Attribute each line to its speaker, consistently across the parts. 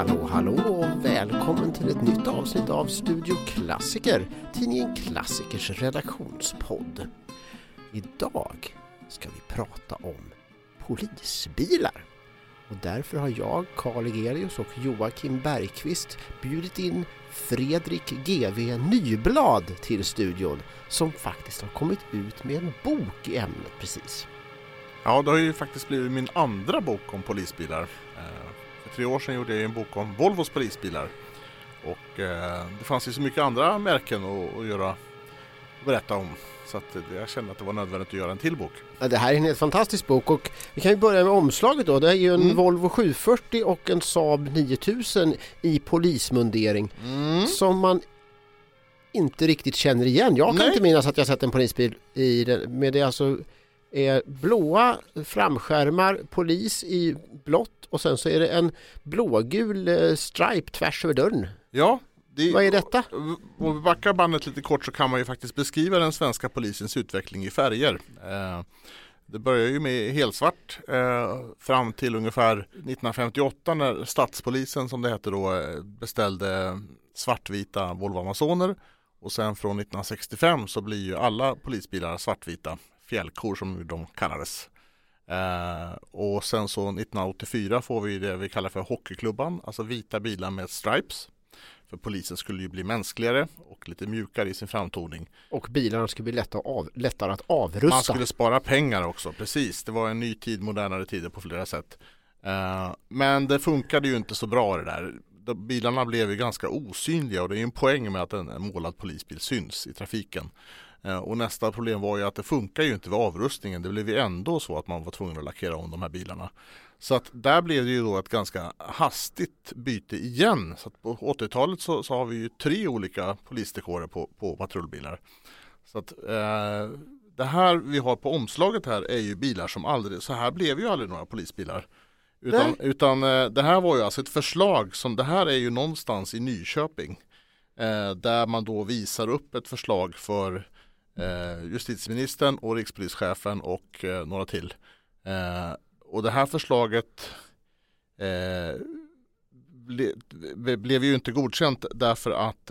Speaker 1: Hallå, hallå och välkommen till ett nytt avsnitt av Studio Klassiker, tidningen Klassikers redaktionspodd. Idag ska vi prata om polisbilar. Och därför har jag, Karl Egerius och Joakim Bergqvist bjudit in Fredrik GV Nyblad till studion som faktiskt har kommit ut med en bok i ämnet precis.
Speaker 2: Ja, det har ju faktiskt blivit min andra bok om polisbilar. Tre år sedan gjorde jag en bok om Volvos polisbilar. Och eh, det fanns ju så mycket andra märken att, att göra, berätta om. Så att jag kände att det var nödvändigt att göra en till bok.
Speaker 1: Ja, det här är en helt fantastisk bok och vi kan ju börja med omslaget då. Det är ju en
Speaker 2: Mm.
Speaker 1: Volvo 740 och en Saab 9000 i polismundering som man inte riktigt känner igen. Jag kan
Speaker 2: Nej.
Speaker 1: inte minnas att jag sett en polisbil i den, men det är alltså är blåa framskärmar, polis i blått och sen så är det en blågul eh, stripe tvärs över dörren.
Speaker 2: Ja, det,
Speaker 1: Vad är detta?
Speaker 2: Om vi backar bandet lite kort så kan man ju faktiskt beskriva den svenska polisens utveckling i färger. Eh, Det börjar ju med helsvart eh, fram till ungefär 1958 när stadspolisen som det hette då beställde svartvita Volvo Amazoner och sen från 1965 så blir ju alla polisbilar svartvita fjällkor som de kallades. Eh, och sen så 1984 får vi det vi kallar för hockeyklubban, alltså vita bilar med stripes. För polisen skulle ju bli mänskligare och lite mjukare i sin framtoning.
Speaker 1: Och bilarna ska bli lätta av, lättare att
Speaker 2: Man
Speaker 1: avrusta.
Speaker 2: skulle spara pengar också, precis. Det var en ny tid, modernare tider på flera sätt. Eh, men det funkade ju inte så bra det där. Bilarna blev ju ganska osynliga och det är ju en poäng med att en målad polisbil syns i trafiken. Eh, och nästa problem var ju att det funkar ju inte vid avrustningen. Det blev ju ändå så att man var tvungen att lackera om de här bilarna. Så att där blev det ju då ett ganska hastigt byte igen. Så på 80-talet så, så har vi ju tre olika polisdekorer på, på patrullbilar. Så att eh, det här vi har på omslaget här är ju bilar som aldrig, så här blev ju aldrig några polisbilar. Utan, utan eh, det här var ju alltså ett förslag som, det här är ju någonstans i Nyköping. Eh, där man då visar upp ett förslag för Eh, justitieministern och rikspolischefen och eh, några till. Eh, och det här förslaget ble, blev ju inte godkänt därför att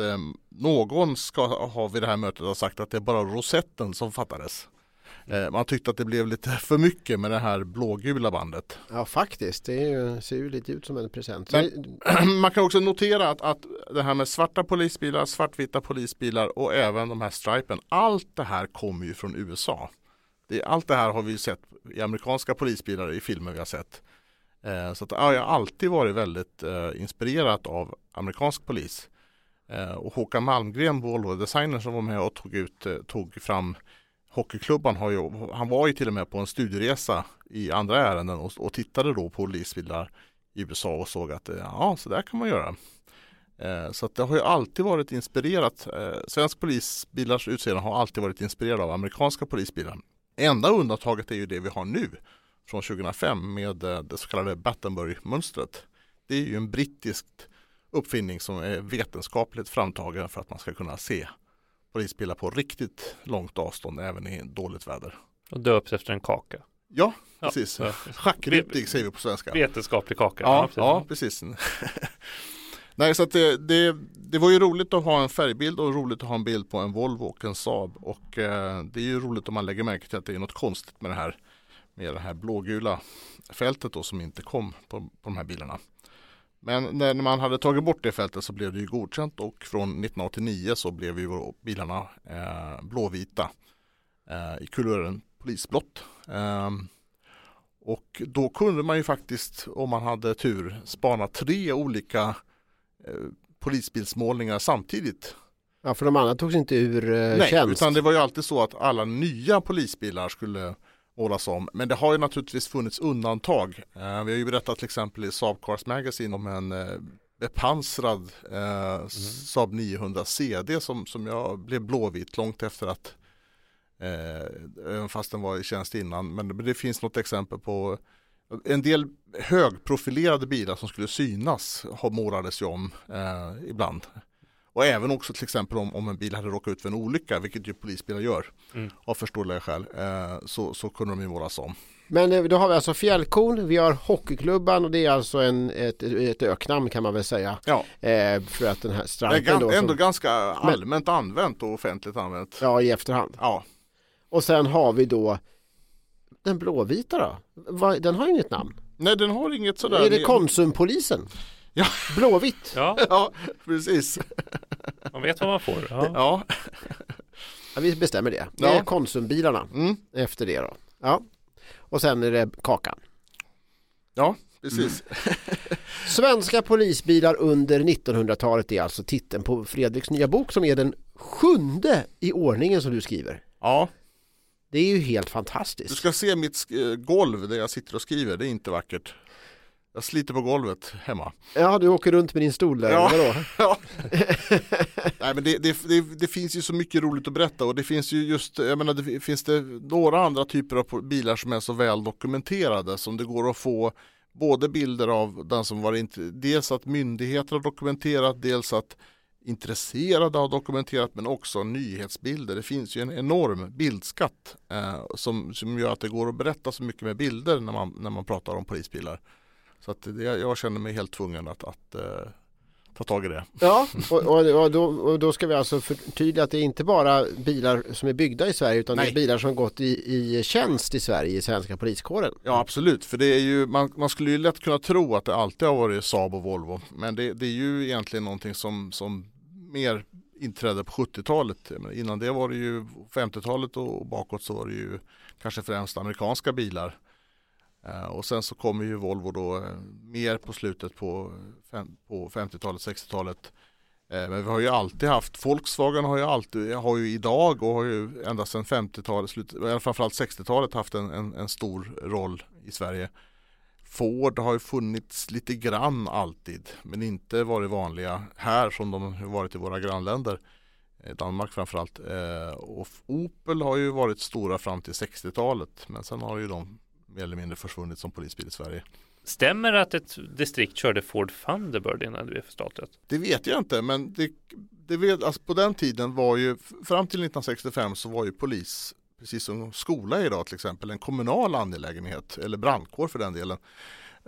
Speaker 2: någon ska ha vid det här mötet ha sagt att det är bara rosetten som fattades. Eh, man tyckte att det blev lite för mycket med det här blågula bandet.
Speaker 1: Ja faktiskt, det ju, ser ju lite ut som en present.
Speaker 2: Men- Man kan också notera att, att det här med svarta polisbilar, svartvita polisbilar och även de här stripen. Allt det här kommer ju från USA. Det, allt det här har vi ju sett i amerikanska polisbilar i filmer vi har sett. Eh, så att, ja, jag har alltid varit väldigt eh, inspirerat av amerikansk polis. Eh, och Håkan Malmgren, Volvo-designern som var med och tog, ut, eh, tog fram Hockeyklubban har ju, han var ju till och med på en studieresa i andra ärenden och, och tittade då på polisbilar i USA och såg att eh, ja, så där kan man göra. Eh, så att det har ju alltid varit inspirerat. Eh, svensk polisbilars utseende har alltid varit inspirerad av amerikanska polisbilar. Enda undantaget är ju det vi har nu från 2005 med eh, det så kallade Battenberg-mönstret. Det är ju en brittisk uppfinning som är vetenskapligt framtagen för att man ska kunna se polisbilar på riktigt långt avstånd även i dåligt väder.
Speaker 3: Och döps efter en kaka.
Speaker 2: Ja,
Speaker 3: Ja,
Speaker 2: precis.
Speaker 3: ja.
Speaker 2: Schackryttig säger vi på svenska.
Speaker 3: Vetenskaplig kaka.
Speaker 2: Ja,
Speaker 3: ja,
Speaker 2: ja precis. Nej, så det, det, det var ju roligt att ha en färgbild och roligt att ha en bild på en Volvo och en Saab. Och eh, det är ju roligt om man lägger märke till att det är något konstigt med det här med det här blågula fältet då som inte kom på, på de här bilarna. Men när man hade tagit bort det fältet så blev det ju godkänt och från 1989 så blev ju bilarna eh, blåvita eh, i kulören polisblått. Eh, och då kunde man ju faktiskt om man hade tur spana tre olika eh, polisbilsmålningar samtidigt.
Speaker 1: Ja, för de andra togs inte ur eh,
Speaker 2: Nej,
Speaker 1: tjänst.
Speaker 2: utan det var ju alltid så att alla nya polisbilar skulle målas om. Men det har ju naturligtvis funnits undantag. Eh, vi har ju berättat till exempel i Saab Cars Magazine om en eh, bepansrad eh, Saab 900 CD som, som jag blev blåvit långt efter att eh, även fast den var i tjänst innan. Men det finns något exempel på en del högprofilerade bilar som skulle synas har målades ju om eh, ibland. Och även också till exempel om, om en bil hade råkat ut för en olycka, vilket ju polisbilar gör
Speaker 3: Mm.
Speaker 2: av förståeliga skäl, eh, så, så kunde de ju målas om.
Speaker 1: Men eh, då har vi alltså Fjällkon, vi har Hockeyklubban och det är alltså en, ett, ett öknamn kan man väl säga.
Speaker 2: Ja,
Speaker 1: Eh, för att den här
Speaker 2: det är
Speaker 1: då
Speaker 2: ändå
Speaker 1: som,
Speaker 2: ganska allmänt använt och offentligt använt.
Speaker 1: Ja, i efterhand.
Speaker 2: Ja,
Speaker 1: Och sen har vi då den blåvita då? Den har inget namn.
Speaker 2: nej den har inget sådär.
Speaker 1: Är det Konsumpolisen?
Speaker 2: Ja.
Speaker 1: Blåvitt?
Speaker 3: Ja,
Speaker 2: Ja, precis.
Speaker 3: man vet vad man får. Ja.
Speaker 2: Ja,
Speaker 1: Ja, vi bestämmer det. Det
Speaker 2: Ja.
Speaker 1: är Konsumbilarna
Speaker 2: mm.
Speaker 1: efter det då. Ja. Och sen är det Kakan.
Speaker 2: ja precis.
Speaker 1: Svenska polisbilar under 1900-talet är alltså titeln på Fredriks nya bok som är den sjunde i ordningen som du skriver.
Speaker 2: Ja,
Speaker 1: Det är ju helt
Speaker 2: du
Speaker 1: fantastiskt.
Speaker 2: ska se mitt eh, golv där jag sitter och skriver, det är inte vackert. Jag sliter på golvet hemma.
Speaker 1: Ja, du åker runt med din stol där.
Speaker 2: Ja.
Speaker 1: Vadå?
Speaker 2: Ja. Nej men det, det, det, det finns ju så mycket roligt att berätta och det finns ju just, jag menar det finns det några andra typer av bilar som är så väl dokumenterade som det går att få både bilder av den som var int- dels att myndigheter har dokumenterat, dels att intresserade har dokumenterat men också nyhetsbilder. Det finns ju en enorm bildskatt eh, som, som gör att det går att berätta så mycket med bilder när man, när man pratar om polisbilar. Så att det, jag känner mig helt tvungen att, att eh, ta tag i det.
Speaker 1: Ja, och, och, och, då, och då ska vi alltså förtydliga att det är inte bara bilar som är byggda i Sverige utan det
Speaker 2: Nej.
Speaker 1: är bilar som gått i, i tjänst i Sverige i svenska poliskåren.
Speaker 2: Ja absolut, för det är ju, man, man skulle ju lätt kunna tro att det alltid har varit Saab och Volvo. Men det, det är ju egentligen någonting som, som mer inträdde på 70-talet. Jag menar, Innan det var det ju 50-talet och bakåt så var det ju kanske främst amerikanska bilar. Eh, och sen så kommer ju Volvo då eh, mer på slutet på, fem, på 50-talet, 60-talet. Eh, men vi har ju alltid haft, Volkswagen har ju alltid, har ju idag och har ju ända sedan 50-talet, framförallt 60-talet haft en, en, en stor roll i Sverige. Ford har ju funnits lite grann alltid men inte varit vanliga här som de har varit i våra grannländer. Danmark framförallt. Och Opel har ju varit stora fram till 60-talet men sen har ju de mer eller mindre försvunnit som polisbil i Sverige.
Speaker 3: Stämmer det att ett distrikt körde Ford Thunderbird innan det blev förstatligat?
Speaker 2: Det vet jag inte men det, det vet, alltså på den tiden var ju fram till 1965 så var ju polis precis som skola idag till exempel en kommunal angelägenhet eller brandkår för den delen.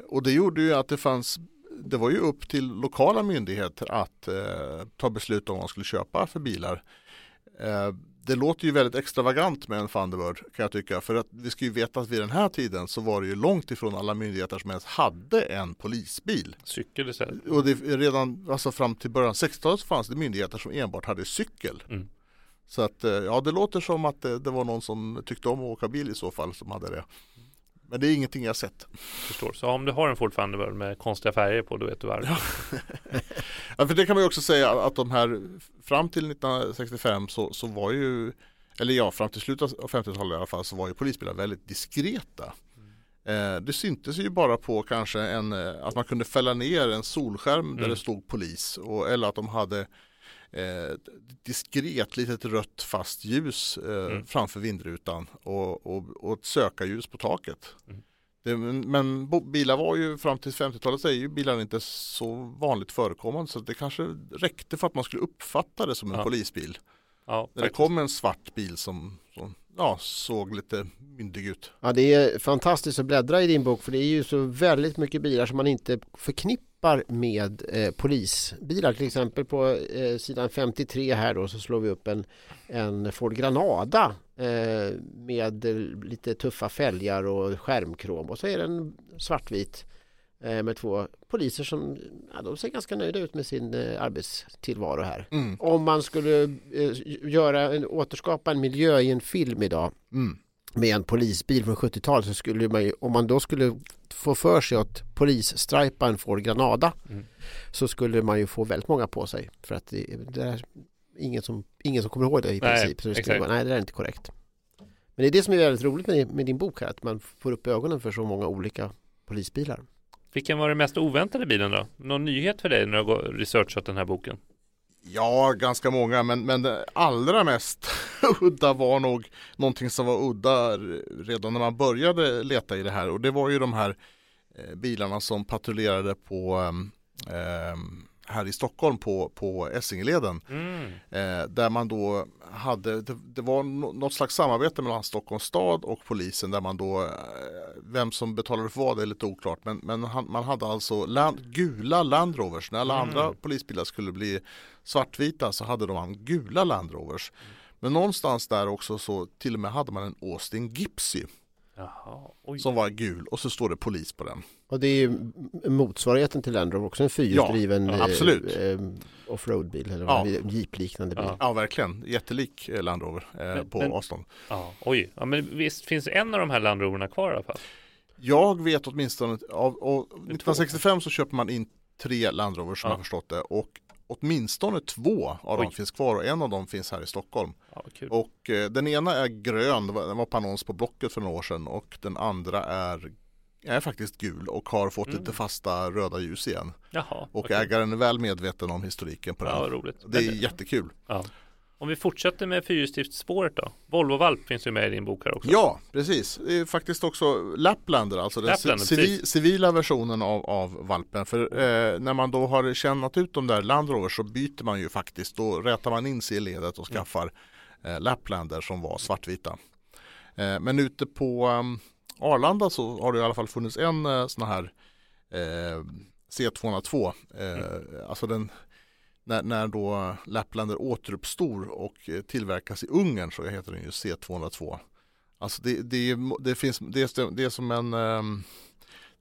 Speaker 2: Och det gjorde ju att det fanns det var ju upp till lokala myndigheter att eh, ta beslut om vad man skulle köpa för bilar. Eh, det låter ju väldigt extravagant med en Thunderbird kan jag tycka. För att vi ska ju veta att vid den här tiden så var det ju långt ifrån alla myndigheter som ens hade en polisbil.
Speaker 3: Cykel istället?
Speaker 2: Och det, redan alltså fram till början av 60-talet så fanns det myndigheter som enbart hade cykel.
Speaker 3: Mm.
Speaker 2: Så att eh, ja, det låter som att det, det var någon som tyckte om att åka bil i så fall som hade det. Men det är ingenting jag sett.
Speaker 3: Förstår. Så om du har en Ford Thunderbird med konstiga färger på, då vet du varför.
Speaker 2: Ja, för det kan man ju också säga att de här fram till 1965 så, så var ju eller ja, fram till slutet av 50-talet i alla fall så var ju polisbilar väldigt diskreta. Eh, det syntes ju bara på kanske en, eh, att man kunde fälla ner en solskärm där
Speaker 3: Mm.
Speaker 2: det stod polis och, eller att de hade eh, ett diskret litet rött fast ljus eh,
Speaker 3: Mm.
Speaker 2: framför vindrutan och, och, och ett sökarljus på taket.
Speaker 3: Mm.
Speaker 2: Det, men men bilar var ju fram till 50-talet så är ju bilar inte så vanligt förekommande så det kanske räckte för att man skulle uppfatta det som en
Speaker 3: Ja.
Speaker 2: polisbil.
Speaker 3: Ja,
Speaker 2: När det kom en svart bil som, som ja, såg lite myndig ut.
Speaker 1: Ja, det är fantastiskt att bläddra i din bok för det är ju så väldigt mycket bilar som man inte förknippar med eh, polisbilar. Till exempel på eh, sidan 53 här då så slår vi upp en, en Ford Granada eh, med lite tuffa fälgar och skärmkrom och så är den svartvit eh, med två poliser som ja, de ser ganska nöjda ut med sin eh, arbetstillvaro här.
Speaker 2: Mm.
Speaker 1: Om man skulle eh, göra en, återskapa en miljö i en film idag
Speaker 2: Mm.
Speaker 1: Med en polisbil från 70-talet så skulle man ju, om man då skulle få för sig att polisstripan får Granada
Speaker 3: Mm.
Speaker 1: så skulle man ju få väldigt många på sig för att det, det är ingen som, ingen som kommer ihåg det i
Speaker 3: Nej,
Speaker 1: princip. Så det skulle nej, det där är inte korrekt. Men det är det som är väldigt roligt med, med din bok här, att man får upp ögonen för så många olika polisbilar.
Speaker 3: Vilken var den mest oväntade bilen då? Någon nyhet för dig när du har researchat den här boken?
Speaker 2: Ja, ganska många, men, men det allra mest udda var nog någonting som var udda redan när man började leta i det här. Och det var ju de här eh, bilarna som patrullerade på eh, här i Stockholm på, på Essingeleden
Speaker 3: Mm.
Speaker 2: eh, där man då hade, det, det var nå- något slags samarbete mellan Stockholms stad och polisen där man då, eh, vem som betalade för vad det är lite oklart, men, men han, man hade alltså land, gula Land Rovers, när alla
Speaker 3: Mm.
Speaker 2: andra polisbilar skulle bli svartvita så hade de gula Land Rovers. Men någonstans där också så till och med hade man en Austin Gipsy
Speaker 3: Jaha, oj.
Speaker 2: som var gul och så står det polis på den.
Speaker 1: Och det är ju motsvarigheten till Land Rover, också en fyrhjulsdriven
Speaker 2: Ja,
Speaker 1: eh,
Speaker 2: absolut.
Speaker 1: eh, offroadbil eller
Speaker 2: Ja.
Speaker 1: jeep-liknande bil.
Speaker 3: Ja.
Speaker 2: Ja verkligen, jättelik eh, Land Rover eh,
Speaker 3: Men-
Speaker 2: på
Speaker 3: men-
Speaker 2: avstånd.
Speaker 3: Ja, oj. Ja, men visst finns en av de här Land Roverna kvar i alla fall?
Speaker 2: Jag vet åtminstone, av, och 1965 så köper man in tre Land Rovers som
Speaker 3: Ja.
Speaker 2: jag har förstått det och åtminstone två av dem
Speaker 3: Oj.
Speaker 2: finns kvar och en av dem finns här i Stockholm.
Speaker 3: Ja.
Speaker 2: Och eh, den ena är grön, den var på annons på Blocket för några år sedan och den andra är, är faktiskt gul och har fått
Speaker 3: Mm.
Speaker 2: lite fasta röda ljus igen.
Speaker 3: Jaha.
Speaker 2: Och
Speaker 3: okej.
Speaker 2: ägaren är väl medveten om historiken på den.
Speaker 3: Ja, roligt.
Speaker 2: Det är jättekul.
Speaker 3: Ja. Om vi fortsätter med fyrhjulsdriftsspåret då? Volvo Valp finns ju med i din bok här också.
Speaker 2: Ja, precis. Det är faktiskt också Laplander, alltså den
Speaker 3: Laplander,
Speaker 2: civi-
Speaker 3: precis.
Speaker 2: civila versionen av, av valpen. För eh, när man då har tjänat ut de där Land Rover så byter man ju faktiskt. Då rätar man in sig i ledet och skaffar eh, Laplander som var svartvita. Eh, men ute på um, Arlanda så har det i alla fall funnits en eh, sån här eh, C202. Eh, Alltså den när, när då Laplander återuppstår och eh, tillverkas i Ungern så heter den ju C202. Alltså det, det, det finns, det är, det är som en ehm,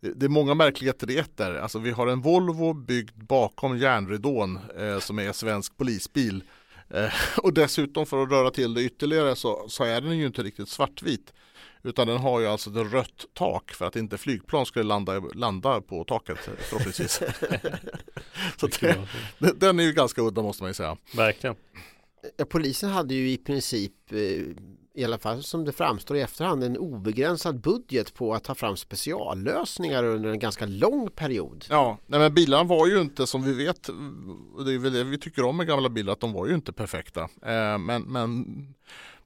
Speaker 2: det, det är många märkligheter i ett där. Alltså vi har en Volvo byggd bakom järnridån eh, som är svensk polisbil. Eh, och dessutom för att röra till det ytterligare så, så är den ju inte riktigt svartvit. Utan den har ju alltså ett rött tak för att inte flygplan skulle landa, landa på taket eh, förhoppningsvis. så det, den- är ju ganska udda måste man ju säga.
Speaker 3: Verkligen.
Speaker 1: Ja, polisen hade ju i princip, eh, i alla fall som det framstår i efterhand, en obegränsad budget på att ta fram speciallösningar under en ganska lång period.
Speaker 2: Ja, nej men bilarna var ju inte som vi vet, det är väl det vi tycker om med gamla bilar, att de var ju inte perfekta. Eh, men, men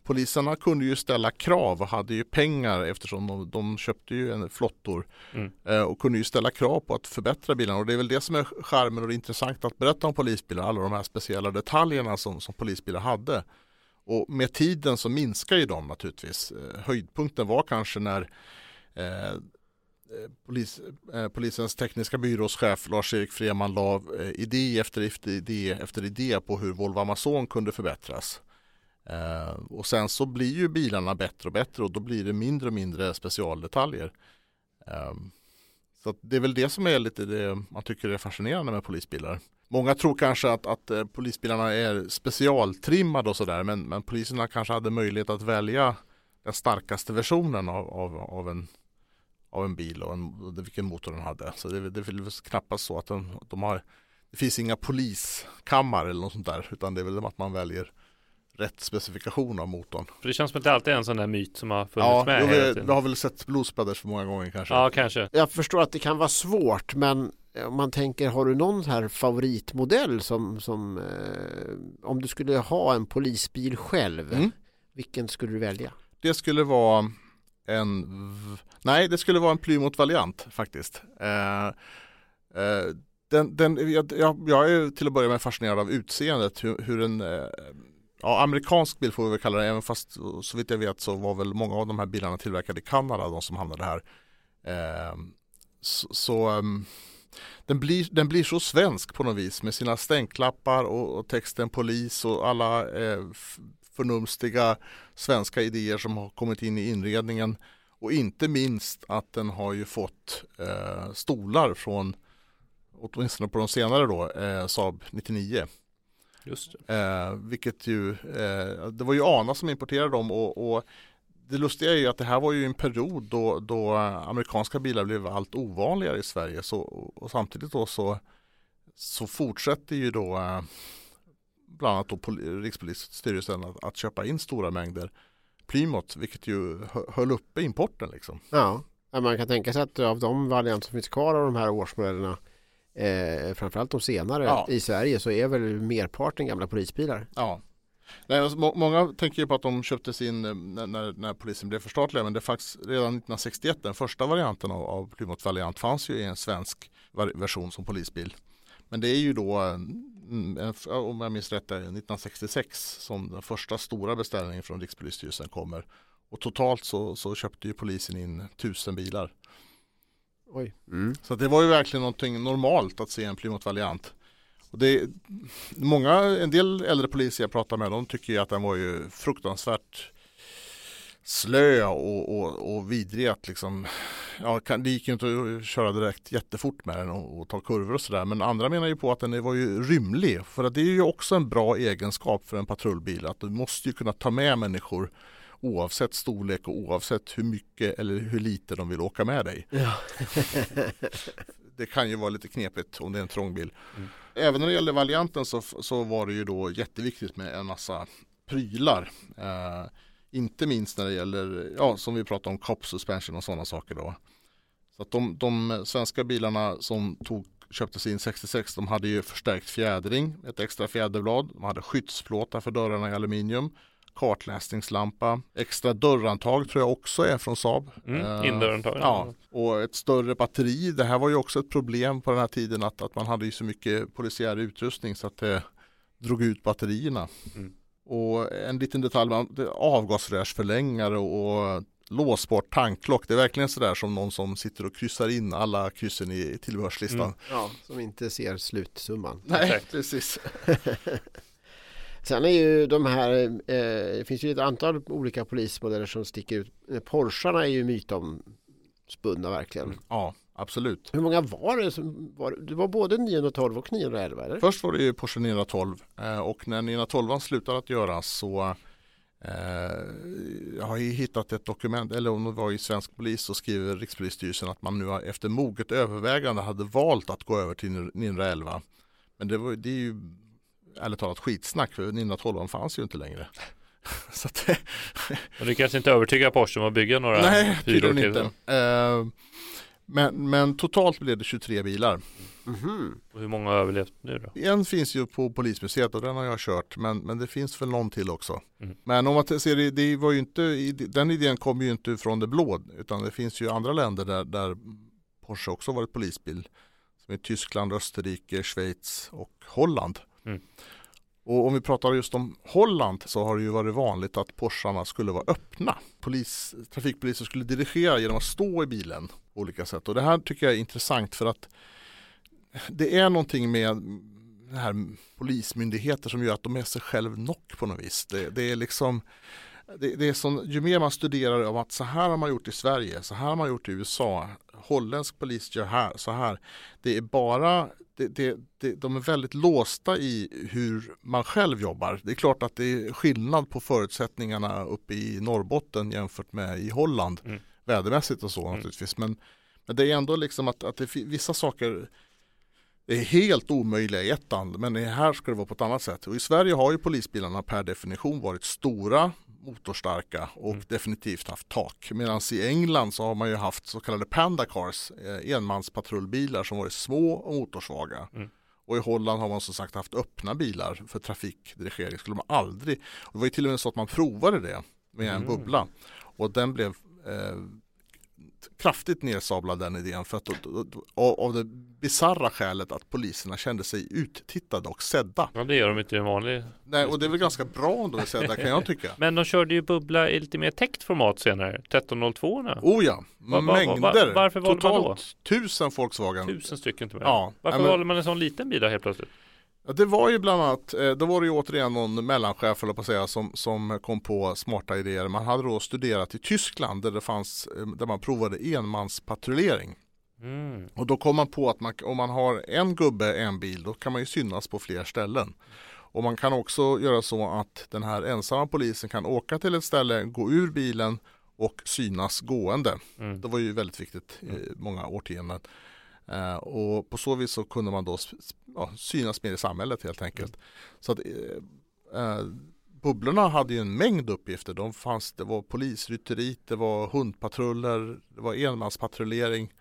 Speaker 2: poliserna kunde ju ställa krav och hade ju pengar eftersom de, de köpte ju en flottor
Speaker 3: Mm.
Speaker 2: eh, och kunde ju ställa krav på att förbättra bilarna. Och det är väl det som är charmen och det intressanta att berätta om polisbilar, alla de här speciella detaljerna som, som polisbilar hade. Och med tiden så minskar ju de naturligtvis. Eh, höjdpunkten var kanske när eh, eh, polis, eh, polisens tekniska byrås chef Lars-Erik Freman la eh, idé efter idé efter idé på hur Volvo Amazon kunde förbättras. Eh, och sen så blir ju bilarna bättre och bättre och då blir det mindre och mindre specialdetaljer. Eh, så att det är väl det som är lite det man tycker är fascinerande med polisbilar. Många tror kanske att, att eh, polisbilarna är specialtrimmade och sådär men, men poliserna kanske hade möjlighet att välja den starkaste versionen av, av, av, en, av en bil och, en, och vilken motor den hade. Så det, är väl- det är väl knappast så att de, de har Det finns inga poliskammare eller något sånt där utan det är väl att man väljer rätt specifikation av motorn.
Speaker 3: För det känns som att det alltid är en sån där myt som har funnits
Speaker 2: Ja,
Speaker 3: med hela
Speaker 2: vi, vi har väl sett Blues Brothers för många gånger kanske.
Speaker 3: Ja, kanske.
Speaker 1: Jag förstår att det kan vara svårt men om man tänker, har du någon här favoritmodell som, som eh, om du skulle ha en polisbil själv,
Speaker 2: Mm.
Speaker 1: vilken skulle du välja?
Speaker 2: Det skulle vara en v- Nej, det skulle vara en Plymouth Valiant faktiskt. Eh, eh, den, den, jag, jag, jag är till att börja med fascinerad av utseendet. Hur, hur en eh, ja, amerikansk bil får vi väl kalla det. Även fast eh, så vitt jag vet så var väl många av de här bilarna tillverkade i Kanada. De som hamnade här. Eh, så så eh, den, blir, den blir så svensk på något vis med sina stänklappar och, och texten polis och alla eh, förnumstiga svenska idéer som har kommit in i inredningen och inte minst att den har ju fått eh, stolar från åtminstone på de senare då eh, Saab 99
Speaker 3: Just det.
Speaker 2: Eh, vilket ju, eh, det var ju ANA som importerade dem och, och det lustiga är ju att det här var ju en period då, då amerikanska bilar blev allt ovanligare i Sverige så, och samtidigt då så, så fortsätter ju då eh, bland annat då pol- Rikspolisstyrelsen att, att köpa in stora mängder Plymouth vilket ju hö- höll uppe importen liksom.
Speaker 1: Ja, Ja, man kan tänka sig att av de varianter som finns kvar av de här årsmodellerna eh, framförallt de senare
Speaker 2: Ja.
Speaker 1: i Sverige så är väl merparten gamla polisbilar.
Speaker 2: Ja. Nej, alltså, må- många tänker ju på att de köptes in eh, när, när, när polisen blev förstatligad men det faktiskt redan 1961 den första varianten av, av Plymouth Valiant fanns ju i en svensk version som polisbil. Men det är ju då, eh, om jag minns rätt, eh, 1966 som den första stora beställningen från Rikspolisstyrelsen kommer. Och totalt så, så köpte ju polisen in tusen bilar.
Speaker 1: Oj. Mm.
Speaker 2: Så det var ju verkligen någonting normalt att se en Plymouth Valiant. Och det, många, en del äldre poliser jag pratar med de tycker ju att den var ju fruktansvärt slö och, och, och vidrig att liksom ja, kan, det gick ju inte att köra direkt jättefort med den och, och ta kurvor och sådär men andra menar ju på att den var ju rymlig för att det är ju också en bra egenskap för en patrullbil att du måste ju kunna ta med människor oavsett storlek och oavsett hur mycket eller hur lite de vill åka med dig. det kan ju vara lite knepigt om det är en trång bil.
Speaker 3: Mm.
Speaker 2: Även när det gäller varianten så, så var det ju då jätteviktigt med en massa prylar. Eh, inte minst när det gäller, ja som vi pratade om, cop suspension och sådana saker då. Så att de, de svenska bilarna som tog, köptes in 66 de hade ju förstärkt fjädring, ett extra fjäderblad, de hade skyddsplåtar för dörrarna i aluminium, kartläsningslampa, extra dörrantag tror jag också är från Saab.
Speaker 3: Mm,
Speaker 2: Eh,
Speaker 3: indörrantag.
Speaker 2: Ja, och ett större batteri. Det här var ju också ett problem på den här tiden att, att man hade ju så mycket polisiär utrustning så att det drog ut batterierna.
Speaker 3: Mm.
Speaker 2: Och en liten detalj, avgasrörsförlängare och, låsbart tanklock. Det är verkligen sådär som någon som sitter och kryssar in alla kryssen i tillbehörslistan.
Speaker 3: Mm.
Speaker 1: Ja, som inte ser slutsumman.
Speaker 2: Nej,
Speaker 3: Exakt.
Speaker 2: precis.
Speaker 1: Sen är ju de här, eh, det finns ju ett antal olika polismodeller som sticker ut. Eh, Porscharna är ju mytomspunna verkligen.
Speaker 2: Ja, absolut.
Speaker 1: Hur många var det? Som var, det var både 912 och 911 eller?
Speaker 2: Först var det ju Porsche 912 eh, och när 912 slutade att göras så eh, jag har ju hittat ett dokument, eller om det var i svensk polis så skriver Rikspolisstyrelsen att man nu efter moget övervägande hade valt att gå över till 911. Men det, var, det är ju ärligt talat skitsnack för 912 fanns ju inte längre. så att,
Speaker 3: Och du kanske inte övertygar Porsche om att bygga några
Speaker 2: nej,
Speaker 3: hyror till
Speaker 2: inte. Eh, men, men totalt blev det 23 bilar.
Speaker 1: Mhm.
Speaker 3: Och hur många har överlevt nu då?
Speaker 2: En finns ju på polismuseet och den har jag kört men, men det finns väl någon till också.
Speaker 3: Mm.
Speaker 2: Men om man ser det, det var ju inte, den idén kommer ju inte från det blå utan det finns ju andra länder där, där Porsche också varit polisbil. Som är Tyskland, Österrike, Schweiz och Holland.
Speaker 3: Mm.
Speaker 2: Och om vi pratar just om Holland så har det ju varit vanligt att Porscharna skulle vara öppna. Polis, trafikpoliser skulle dirigera genom att stå i bilen på olika sätt. Och det här tycker jag är intressant för att det är någonting med den här polismyndigheter som gör att de är sig själv nock på något vis. Det, det är liksom det, det är som, ju mer man studerar om att så här har man gjort i Sverige, så här har man gjort i USA, holländsk polis gör här, så här. Det är bara, det, det, det, de är väldigt låsta i hur man själv jobbar. Det är klart att det är skillnad på förutsättningarna uppe i Norrbotten jämfört med i Holland,
Speaker 3: Mm.
Speaker 2: vädermässigt och så
Speaker 3: Mm.
Speaker 2: naturligtvis. Men, men det är ändå liksom att, att det, vissa saker det är helt omöjliga i ett land men här ska det vara på ett annat sätt. Och I Sverige har ju polisbilarna per definition varit stora, motorstarka och
Speaker 3: Mm.
Speaker 2: definitivt haft tak. Medan i England så har man ju haft så kallade panda cars, eh, enmanspatrullbilar som varit små och motorsvaga.
Speaker 3: Mm.
Speaker 2: Och i Holland har man som sagt haft öppna bilar för trafikdirigering. Skulle man aldrig, och det var ju till och med så att man provade det med en
Speaker 3: Mm.
Speaker 2: bubbla. Och den blev eh, kraftigt nedsablad den idén för att av det bizarra skälet att poliserna kände sig uttittade och sedda.
Speaker 3: Ja, det gör de inte i en vanlig.
Speaker 2: Nej, och det är väl ganska bra om de är sedda kan jag tycka.
Speaker 3: Men de körde ju bubbla i lite mer täckt format senare. 1302 nu.
Speaker 2: Oh ja,
Speaker 3: Va- va- va-
Speaker 2: mängder.
Speaker 3: varför valde man då?
Speaker 2: Totalt tusen Volkswagen.
Speaker 3: Tusen stycken till med.
Speaker 2: Ja,
Speaker 3: Varför
Speaker 2: men-
Speaker 3: valde man en sån liten bil då helt plötsligt?
Speaker 2: Ja, det var ju bland annat, eh, då var det ju återigen någon mellanchef eller på att säga som, som kom på smarta idéer. Man hade då studerat i Tyskland där det fanns, eh, där man provade enmanspatrullering.
Speaker 3: Mm.
Speaker 2: Och då kom man på att man, om man har en gubbe, en bil, då kan man ju synas på fler ställen. Och man kan också göra så att den här ensamma polisen kan åka till ett ställe, gå ur bilen och synas gående.
Speaker 3: Mm.
Speaker 2: Det var ju väldigt viktigt i många årtionden. Eh, och på så vis så kunde man då ja, synas mer i samhället helt enkelt. Så att eh, eh, Bubblorna hade ju en mängd uppgifter. De fanns, det var polisrytteriet, det var hundpatruller, det var enmanspatrullering.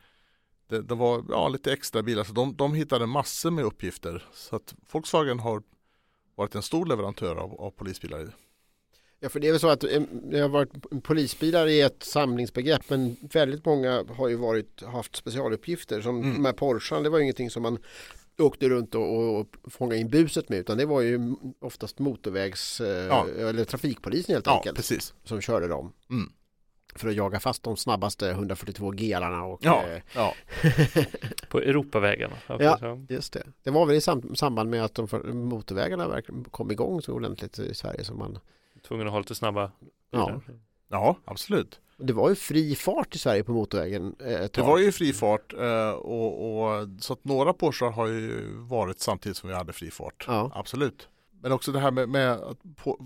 Speaker 2: Det, det var ja, lite extra bilar. Så de, de hittade massor med uppgifter. Så att Volkswagen har varit en stor leverantör av, av polisbilar.
Speaker 1: Ja, för det är väl så att eh, det har varit polisbilar i ett samlingsbegrepp men väldigt många har ju varit, haft specialuppgifter som
Speaker 2: Mm.
Speaker 1: de här Porscharna, det var ju ingenting som man åkte runt och, och fångade in buset med utan det var ju oftast motorvägs eh,
Speaker 2: Ja.
Speaker 1: eller trafikpolisen helt
Speaker 2: Ja,
Speaker 1: enkelt
Speaker 2: precis.
Speaker 1: som körde dem.
Speaker 2: Mm.
Speaker 1: För att jaga fast de snabbaste 142 gelarna och
Speaker 2: Ja,
Speaker 1: eh,
Speaker 2: ja.
Speaker 3: På Europavägarna.
Speaker 1: Ja. just det. Det var väl i sam- samband med att de för, motorvägarna verkligen kom igång så ordentligt i Sverige som man
Speaker 3: Tvungen att ha lite snabba
Speaker 1: Ja.
Speaker 3: bilar.
Speaker 2: ja, absolut.
Speaker 1: Det var ju fri fart i Sverige på motorvägen eh,
Speaker 2: Det var ju fri fart eh, och, och så att några Porschar har ju varit samtidigt som vi hade fri fart.
Speaker 1: Ja.
Speaker 2: Absolut. Men också det här med, med att po,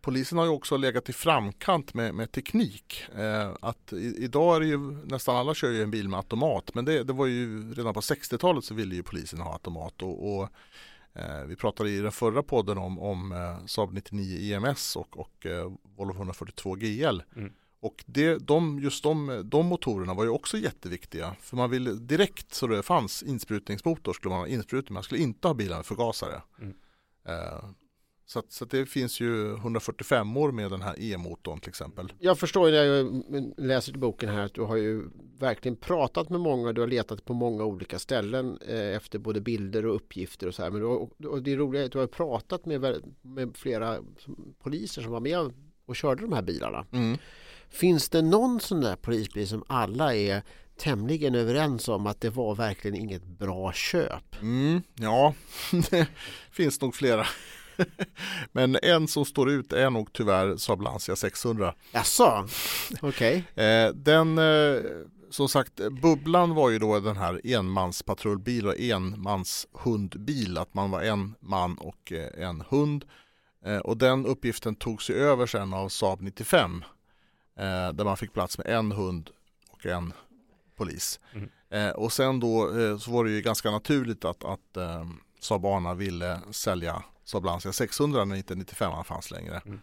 Speaker 2: polisen har ju också legat i framkant med, med teknik. Eh, att i, idag är det ju nästan alla kör ju en bil med automat men det, det var ju redan på 60-talet så ville ju polisen ha automat och, och vi pratade i den förra podden om, om eh, Saab 99 EMS och, och eh, Volvo 142 GL.
Speaker 3: Mm.
Speaker 2: Och det, de, just de, de motorerna var ju också jätteviktiga. För man ville direkt så det fanns insprutningsmotor skulle man ha insprutning. Man skulle inte ha bilar med förgasare.
Speaker 3: Mm.
Speaker 2: Så, att, så att det finns ju 145 år med den här e-motorn till exempel.
Speaker 1: Jag förstår när jag läser i boken här att du har ju verkligen pratat med många, du har letat på många olika ställen eh, efter både bilder och uppgifter och så här. Men har, och det roliga är att du har pratat med, med flera poliser som var med och körde de här bilarna.
Speaker 2: Mm.
Speaker 1: Finns det någon sån där polisbil som alla är tämligen överens om att det var verkligen inget bra köp?
Speaker 2: Mm, ja, det finns nog flera. Men en som står ut är nog tyvärr Saab Lancia 600.
Speaker 1: Jaså? Okej.
Speaker 2: Eh, den, eh, som sagt, Bubblan var ju då den här enmanspatrullbil och enmanshundbil. Att man var en man och eh, en hund. Och den uppgiften togs ju över sen av Saab 95. Eh, där man fick plats med en hund och en polis.
Speaker 3: Mm.
Speaker 2: Eh, och sen då eh, så var det ju ganska naturligt att, att eh, Saab Arna ville sälja Saab Lancia 600 när inte 95 fanns längre.
Speaker 3: Mm.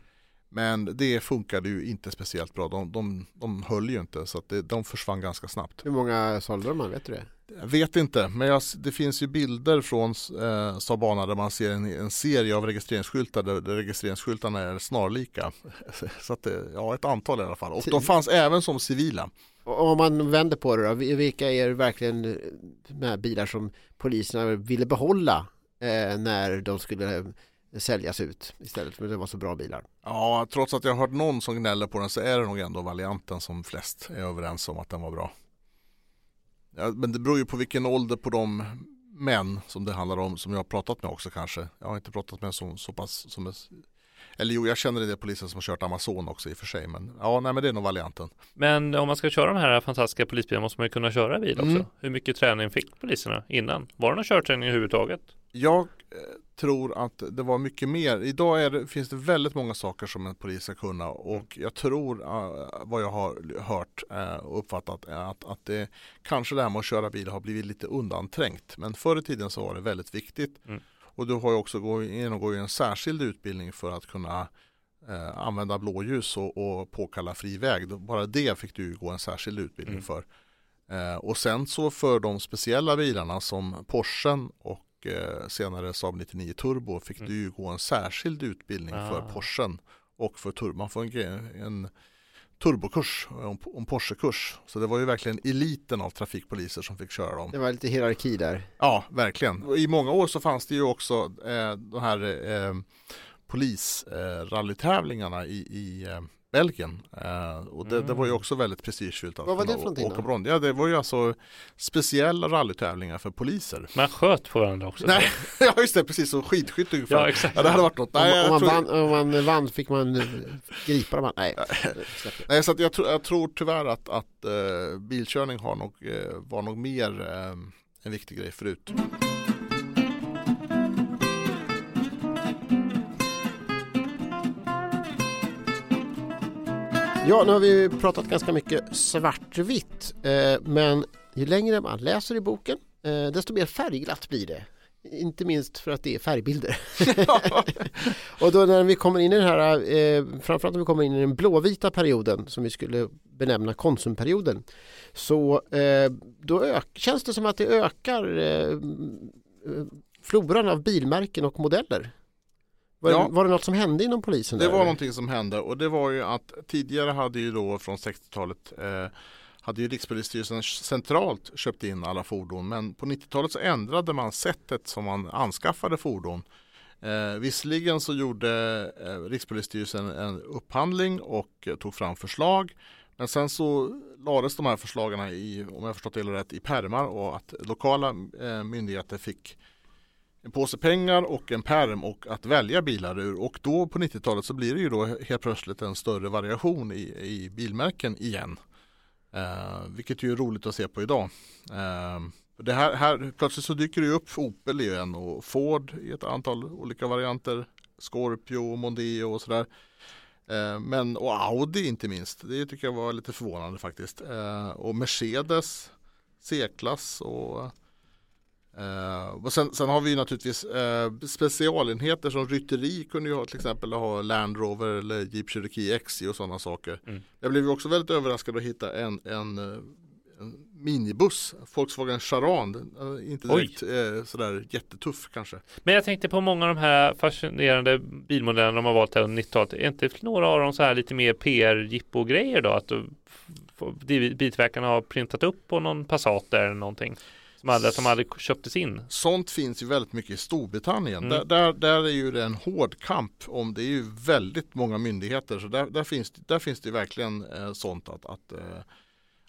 Speaker 2: Men det funkade ju inte speciellt bra. De, de, de höll ju inte så att det, de försvann ganska snabbt.
Speaker 1: Hur många sålde de? Vet du det?
Speaker 2: Jag vet inte, men jag, det finns ju bilder från eh, Saab Arna där man ser en, en serie av registreringsskyltar där, där registreringsskyltarna är snarlika. Så att det, ja, ett antal i alla fall. Och de fanns även som civila.
Speaker 1: Och Om man vänder på det då, vi- vilka är verkligen eh, de här bilar som poliserna ville behålla eh, när de skulle eh, säljas ut istället för att det var så bra bilar?
Speaker 2: Ja, trots att jag har hört någon som gnäller på den så är det nog ändå varianten som flest är överens om att den var bra. Ja, men det beror ju på vilken ålder på de män som det handlar om som jag har pratat med också kanske. Jag har inte pratat med så, så pass som är, eller jo, jag känner en del poliser som har kört Amazon också i och för sig. Men ja, nej, men det är nog varianten.
Speaker 3: Men om man ska köra de här fantastiska polisbilarna måste man ju kunna köra bil också.
Speaker 2: Mm.
Speaker 3: Hur mycket träning fick poliserna innan? Var det någon körträning överhuvudtaget?
Speaker 2: Jag eh, tror att det var mycket mer. Idag det, finns det väldigt många saker som en polis ska kunna och jag tror uh, vad jag har hört uh, och uppfattat är att, att det kanske det här med att köra bil har blivit lite undanträngt. Men förr i tiden så var det väldigt viktigt.
Speaker 3: Mm.
Speaker 2: Och du har ju också gå- genomgår ju en särskild utbildning för att kunna eh, använda blåljus och, och påkalla fri väg. Bara det fick du gå en särskild utbildning
Speaker 3: Mm.
Speaker 2: för. Eh, och sen så för de speciella bilarna som Porschen och eh, senare Saab 99 Turbo fick
Speaker 3: Mm.
Speaker 2: du ju gå en särskild utbildning för
Speaker 3: Ah.
Speaker 2: Porschen och för Turbo. Man får en, en turbokurs, en, en Porsche-kurs. Så det var ju verkligen eliten av trafikpoliser som fick köra dem.
Speaker 1: Det var lite hierarki där.
Speaker 2: Ja, verkligen. I många år så fanns det ju också eh, de här eh, polisrallytävlingarna i, i, eh, Belgien. Eh, och det, det var ju också väldigt prestigefyllt. att
Speaker 1: Vad var det för någonting
Speaker 2: åka brons. Ja, det var ju alltså speciella rallytävlingar för poliser.
Speaker 3: Man sköt på varandra också.
Speaker 2: Nej, ja just det, precis som skidskytte ungefär.
Speaker 3: Ja, exakt.
Speaker 2: Ja, det hade varit något. Nej,
Speaker 1: om, man
Speaker 2: tror-
Speaker 1: vann, om man vann fick man gripa dem. Nej.
Speaker 2: Nej, så att jag, tror, jag tror tyvärr att, att eh, bilkörning har nog, eh, var nog mer eh, en viktig grej förut.
Speaker 1: Ja, nu har vi pratat ganska mycket svartvitt. Eh, men ju längre man läser i boken, eh, desto mer färgglatt blir det. Inte minst för att det är färgbilder. och då när vi kommer in i den här, eh, framförallt när vi kommer in i den blåvita perioden som vi skulle benämna konsumperioden, så eh, då känns det som att det ökar eh, floran av bilmärken och modeller. Var,
Speaker 2: Ja.
Speaker 1: var det något som hände inom polisen?
Speaker 2: Det
Speaker 1: där?
Speaker 2: var någonting som hände och det var ju att tidigare hade ju då från 60-talet eh, hade ju Rikspolisstyrelsen centralt köpt in alla fordon men på 90-talet så ändrade man sättet som man anskaffade fordon. Eh, visserligen så gjorde eh, Rikspolisstyrelsen en upphandling och eh, tog fram förslag men sen så lades de här förslagen i, om jag förstått det rätt, i pärmar och att lokala eh, myndigheter fick en påse pengar och en perm och att välja bilar ur och då på 90-talet så blir det ju då helt plötsligt en större variation i, i bilmärken igen. Eh, vilket ju är roligt att se på idag. Eh, det här, här, plötsligt så dyker det ju upp Opel igen och Ford i ett antal olika varianter. Scorpio, Mondeo och sådär. Eh, men, och Audi inte minst. Det tycker jag var lite förvånande faktiskt. Eh, och Mercedes, C-klass och Eh, och sen, sen har vi ju naturligtvis eh, specialenheter som rytteri kunde ju ha till exempel ha Land Rover eller Jeep Cherokee XJ och sådana saker.
Speaker 3: Mm.
Speaker 2: Jag blev ju också väldigt överraskad att hitta en, en, eh, en minibuss, Volkswagen Charan. Är Inte direkt eh, sådär jättetuff kanske.
Speaker 3: Men jag tänkte på många av de här fascinerande bilmodellerna de har valt här under 90-talet. Är inte några av dem så här lite mer då? Att då f- biltillverkarna har printat upp på någon Passat eller någonting? Som att de hade köptes in?
Speaker 2: Sånt finns ju väldigt mycket i Storbritannien.
Speaker 3: Mm.
Speaker 2: Där, där, där är ju det en hård kamp om det är ju väldigt många myndigheter så där, där, finns, där finns det verkligen eh, sånt att, att, eh,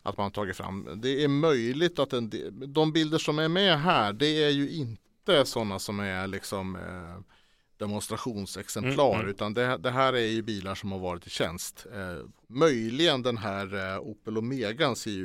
Speaker 2: att man tagit fram. Det är möjligt att en del, de bilder som är med här det är ju inte sådana som är liksom eh, demonstrationsexemplar
Speaker 3: Mm, mm.
Speaker 2: utan det, det här är ju bilar som har varit i tjänst. Eh, möjligen den här eh, Opel Omegan ser ju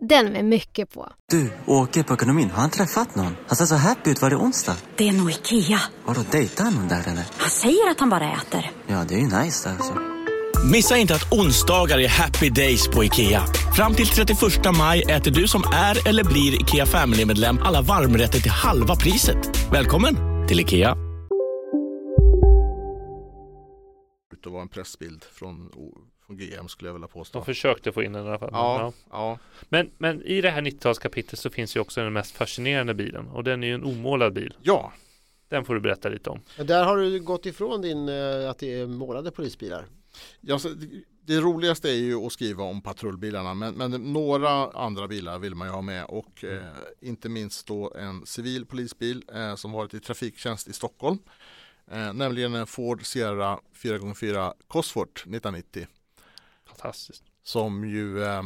Speaker 4: Den med mycket på.
Speaker 5: Du, åker på ekonomin. Har han träffat någon? Han ser så happy ut. Var det onsdag?
Speaker 6: Det är nog Ikea.
Speaker 5: Har du dejtat någon där eller?
Speaker 6: Han säger att han bara äter.
Speaker 5: Ja, det är ju nice alltså.
Speaker 7: Missa inte att onsdagar är happy days på IKEA. Fram till 31 maj äter du som är eller blir IKEA Family-medlem alla varmrätter till halva priset. Välkommen till IKEA.
Speaker 2: det var en pressbild från, från GM skulle jag vilja påstå.
Speaker 3: De försökte få in den i alla fall.
Speaker 2: Ja, ja.
Speaker 3: Men, men i det här 90-talskapitlet så finns ju också den mest fascinerande bilen och den är ju en omålad bil.
Speaker 2: Ja.
Speaker 3: Den får du berätta lite om.
Speaker 1: Men Där har du gått ifrån din eh, att det är målade polisbilar.
Speaker 2: Ja, så det, det roligaste är ju att skriva om patrullbilarna men, men några andra bilar vill man ju ha med och eh, inte minst då en civil polisbil eh, som varit i trafiktjänst i Stockholm. Eh, nämligen en Ford Sierra 4x4 Cosworth 1990
Speaker 3: Fantastiskt.
Speaker 2: som ju eh,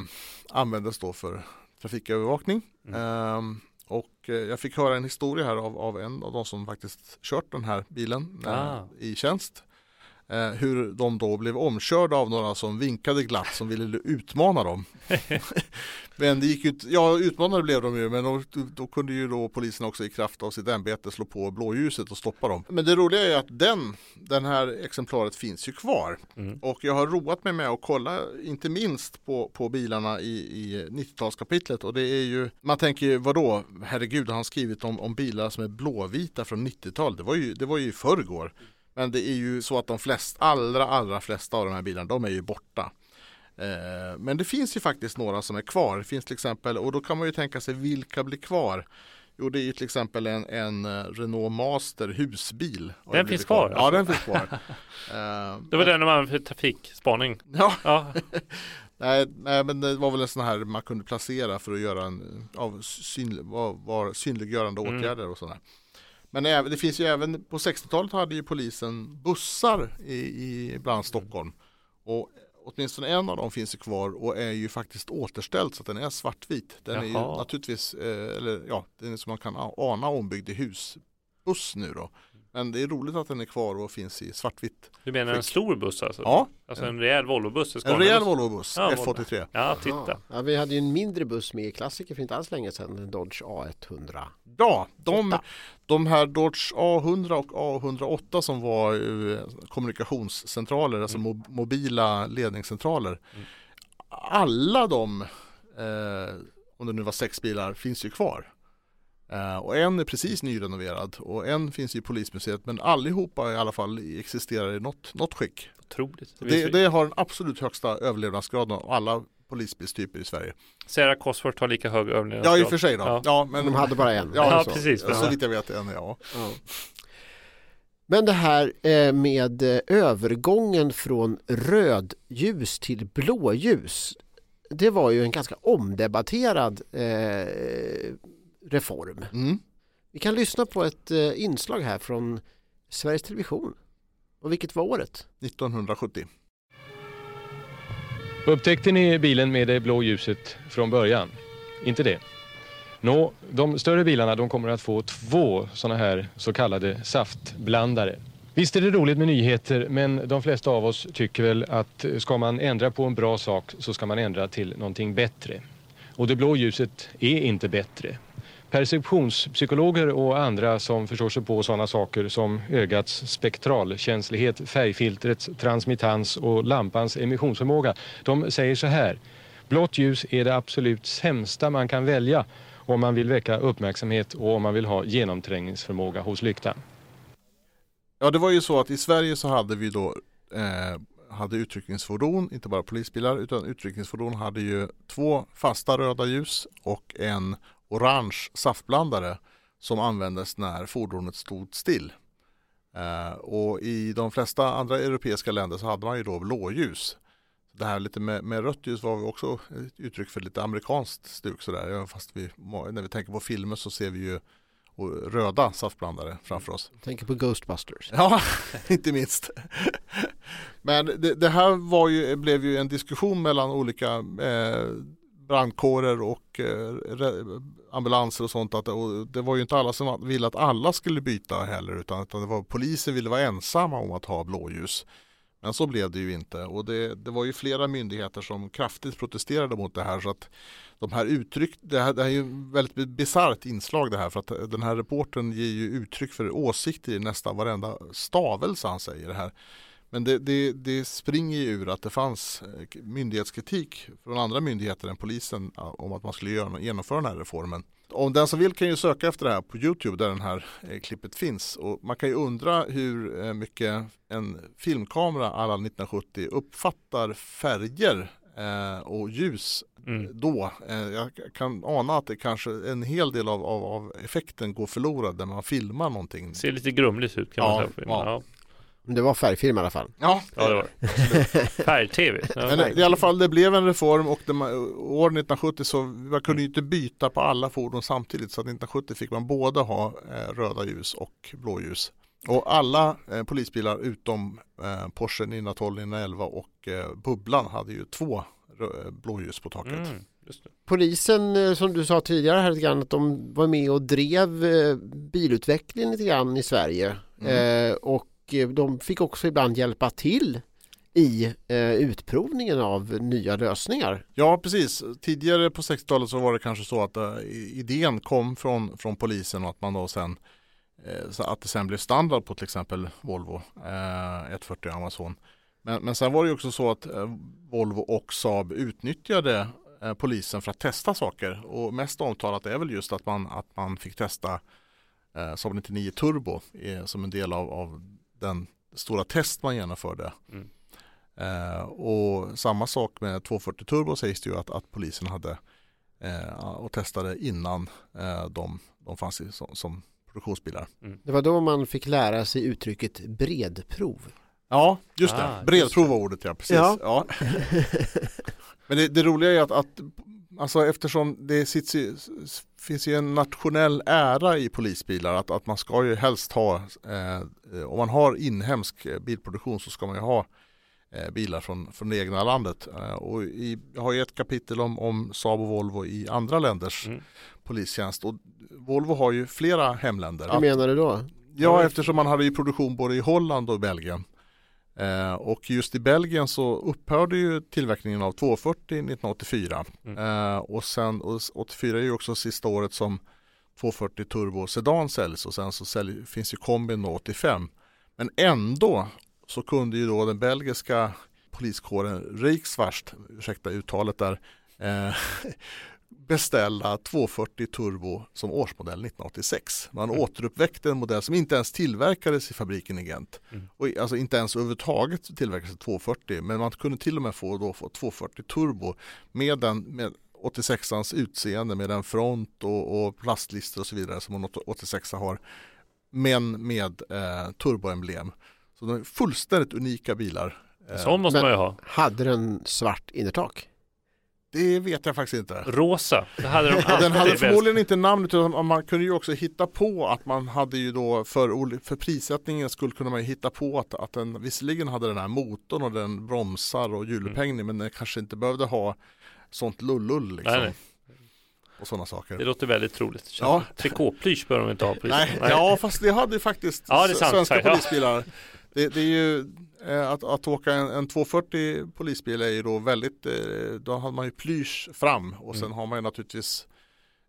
Speaker 2: användes då för trafikövervakning. Eh, och eh, jag fick höra en historia här av, av en av de som faktiskt kört den här bilen eh,
Speaker 3: Ah.
Speaker 2: i tjänst. Eh, hur de då blev omkörda av några som vinkade glatt som ville utmana dem. men det gick ju ja utmanade blev de ju men då, då kunde ju då polisen också i kraft av sitt ämbete slå på blåljuset och stoppa dem. Men det roliga är att den, den här exemplaret finns ju kvar.
Speaker 3: Mm.
Speaker 2: Och jag har roat mig med att kolla inte minst på, på bilarna i, i 90-talskapitlet och det är ju, man tänker ju vadå, herregud har han skrivit om, om bilar som är blåvita från 90-talet, det var ju, det var ju i förrgår. Men det är ju så att de flesta, allra, allra flesta av de här bilarna, de är ju borta. Eh, men det finns ju faktiskt några som är kvar. Det finns till exempel, och då kan man ju tänka sig vilka blir kvar? Jo, det är ju till exempel en, en eh, Renault Master husbil. Har
Speaker 3: Den finns
Speaker 2: blivit
Speaker 3: kvar,
Speaker 2: Ja,
Speaker 3: alltså.
Speaker 2: den finns kvar. Eh,
Speaker 3: Det var den de använde för trafikspaning.
Speaker 2: Ja.
Speaker 3: ja.
Speaker 2: nej, nej, men det var väl en sån här man kunde placera för att göra en av syn, var, var synliggörande
Speaker 3: Mm.
Speaker 2: åtgärder och sådär. Men det finns ju även på 60-talet hade ju polisen bussar i, i bland Stockholm. Och åtminstone en av dem finns ju kvar och är ju faktiskt återställd så att den är svartvit. Den är ju
Speaker 3: Jaha.
Speaker 2: naturligtvis, eh, eller ja, den är som man kan ana ombyggd i husbuss nu då. Men det är roligt att den är kvar och finns i svartvitt.
Speaker 3: Du menar en stor buss alltså?
Speaker 2: Ja.
Speaker 3: Alltså en rejäl Volvobuss?
Speaker 2: En rejäl Volvobuss,
Speaker 3: Ja,
Speaker 2: F83.
Speaker 3: Ja, titta.
Speaker 1: Ja, vi hade ju en mindre buss med i klassiker för inte alls länge sedan, en Dodge A100.
Speaker 2: Ja, de, de här Dodge A100 och A108 som var eh, kommunikationscentraler, alltså mo- mobila ledningscentraler. Alla de, eh, om det nu var sex bilar, finns ju kvar. Eh, och en är precis nyrenoverad och en finns i polismuseet men allihopa i alla fall existerar i något, något skick.
Speaker 3: Otroligt.
Speaker 2: Det, det har den absolut högsta överlevnadsgraden av alla polisbilstyper i Sverige.
Speaker 3: Sarah Cosworth har lika hög överlevnadsgrad.
Speaker 2: Ja i och för sig då. Ja. men,
Speaker 1: De hade bara en.
Speaker 3: Ja,
Speaker 1: Så.
Speaker 3: precis.
Speaker 2: Ja, så vitt jag vet en ja.
Speaker 1: Men det här eh, med eh, övergången från rödljus till blåljus. Det var ju en ganska omdebatterad eh, reform.
Speaker 2: Mm.
Speaker 1: Vi kan lyssna på ett eh, inslag här från Sveriges Television. Och vilket var året?
Speaker 2: 1970.
Speaker 8: Upptäckte ni bilen med det blå ljuset från början? Inte det? Nå, de större bilarna de kommer att få två sådana här så kallade saftblandare. Visst är det roligt med nyheter men de flesta av oss tycker väl att ska man ändra på en bra sak så ska man ändra till någonting bättre. Och det blå ljuset är inte bättre. Perceptionspsykologer och andra som förstår sig på sådana saker som ögats spektralkänslighet, färgfiltrets transmittans och lampans emissionsförmåga. De säger så här. Blått ljus är det absolut sämsta man kan välja om man vill väcka uppmärksamhet och om man vill ha genomträngningsförmåga hos lyktan.
Speaker 2: Ja det var ju så att i Sverige så hade vi då eh, hade utryckningsfordon, inte bara polisbilar utan utryckningsfordon hade ju två fasta röda ljus och en orange saftblandare som användes när fordonet stod still. Eh, och i de flesta andra europeiska länder så hade man ju då blåljus. Det här lite med, med rött ljus var också ett uttryck för lite amerikanskt stuk sådär. Även Fast vi, när vi tänker på filmer så ser vi ju röda saftblandare framför oss.
Speaker 1: Tänker på Ghostbusters.
Speaker 2: Ja, inte minst. Men det, det här var ju, blev ju en diskussion mellan olika eh, brandkårer och eh, ambulanser och sånt. Att, och det var ju inte alla som ville att alla skulle byta heller utan, utan det var, polisen ville vara ensamma om att ha blåljus. Men så blev det ju inte och det, det var ju flera myndigheter som kraftigt protesterade mot det här så att de här uttryck, det här, det här är ju väldigt bisarrt inslag det här för att eh, den här reporten ger ju uttryck för åsikter i nästan varenda stavelse han säger det här. Men det, det, det springer ju ur att det fanns eh, myndighetskritik från andra myndigheter än polisen om att man skulle genomföra den här reformen. Om den som vill kan ju söka efter det här på Youtube där den här eh, klippet finns och man kan ju undra hur eh, mycket en filmkamera alla 1970 uppfattar färger och ljus då. Eh, jag kan ana att det kanske en hel del av, av, av effekten går förlorad när man filmar någonting.
Speaker 3: Ser lite grumligt ut kan man
Speaker 2: Ja,
Speaker 3: säga. på filmen.
Speaker 2: ja.
Speaker 3: Ja.
Speaker 1: Det var färgfilm i alla fall.
Speaker 2: Ja,
Speaker 3: Ja, det var. Färg-tv.
Speaker 2: Men det- i alla fall det blev en reform och det, år 1970 så man kunde ju inte byta på alla fordon samtidigt så att 1970 fick man både ha eh, röda ljus och blåljus. Och alla eh, polisbilar utom eh, Porsche 912, 911 och eh, Bubblan hade ju två rö- blåljus på taket.
Speaker 3: Mm, just det.
Speaker 1: Polisen eh, som du sa tidigare här lite grann att de var med och drev eh, bilutvecklingen lite grann i Sverige.
Speaker 2: Mm.
Speaker 1: Eh, och eh, de fick också ibland hjälpa till i eh, utprovningen av nya lösningar.
Speaker 2: Ja precis, tidigare på 60-talet så var det kanske så att eh, idén kom från, från polisen och att man då sen eh, att det sen blev standard på till exempel Volvo eh, 140 Amazon. Men, men sen var det också så att eh, Volvo och Saab utnyttjade eh, polisen för att testa saker och mest omtalat är väl just att man, att man fick testa eh, Saab 99 Turbo eh, som en del av, av den stora test man genomförde.
Speaker 3: Mm.
Speaker 2: Eh, och samma sak med 240 Turbo sägs det ju att, att polisen hade eh, och testade innan eh, de, de fanns i, som, som produktionsbilar.
Speaker 1: Det var då man fick lära sig uttrycket bredprov.
Speaker 2: Ja, just det.
Speaker 1: Ah,
Speaker 2: Bredprov var ordet ja, precis.
Speaker 1: Ja.
Speaker 2: Ja. Men det, det roliga är att, att alltså eftersom det sits finns ju en nationell ära i polisbilar att, att man ska ju helst ha, eh, om man har inhemsk eh, bilproduktion så ska man ju ha eh, bilar från, från det egna landet. Eh, och i, jag har ju ett kapitel om, om Saab och Volvo i andra länders polistjänst och Volvo har ju flera hemländer.
Speaker 1: Hur menar du då?
Speaker 2: Ja, eftersom man hade ju produktion både i Holland och i Belgien. Eh, och just i Belgien så upphörde ju tillverkningen av 240 1984. Eh, och sen och 84 är ju också sista året som 240 Turbo Sedan säljs och sen så sälj, finns ju kombin då 85. Men ändå så kunde ju då den belgiska poliskåren Riksvärst, ursäkta uttalet där, eh, beställa 240 Turbo som årsmodell 1986. Man
Speaker 3: Mm.
Speaker 2: återuppväckte en modell som inte ens tillverkades i fabriken i Gent.
Speaker 3: Mm.
Speaker 2: Och alltså inte ens överhuvudtaget tillverkades 240 men man kunde till och med få, då, få 240 Turbo med den med 86ans utseende med en front och, och plastlister och så vidare som en 86 har. Men med eh, turboemblem. Så de är fullständigt unika bilar. Eh,
Speaker 1: Men Hade den svart innertak?
Speaker 2: Det vet jag faktiskt inte.
Speaker 3: Rosa, det hade de.
Speaker 2: Den hade förmodligen inte namnet utan man kunde ju också hitta på att man hade ju då för, för prissättningen skulle kunna man ju hitta på att, att den visserligen hade den här motorn och den bromsar och hjulupphängning men den kanske inte behövde ha sånt lullull liksom.
Speaker 3: Nej, nej.
Speaker 2: Och sådana saker.
Speaker 3: Det låter väldigt troligt.
Speaker 2: Ja.
Speaker 3: Trikåplysch bör de inte ha. Polisen.
Speaker 2: Nej, ja fast det hade ju faktiskt
Speaker 3: Ja, det sant.
Speaker 2: svenska
Speaker 3: Ja.
Speaker 2: Det, det är ju eh, att, att åka en, en 240 polisbil är ju då väldigt, eh, då har man ju plysch fram och sen
Speaker 3: Mm.
Speaker 2: har man ju naturligtvis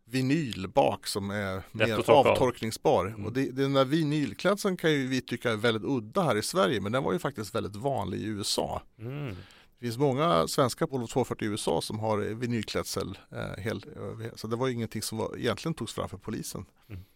Speaker 2: vinyl bak som är mer avtorkningsbar.
Speaker 3: Mm.
Speaker 2: Och det, den där vinylklädseln kan ju vi tycka är väldigt udda här i Sverige men den var ju faktiskt väldigt vanlig i USA.
Speaker 3: Mm.
Speaker 2: Det finns många svenska Volvo 240 i USA som har vinylklädsel. Eh, hel, så det var ju ingenting som var, egentligen togs fram för polisen.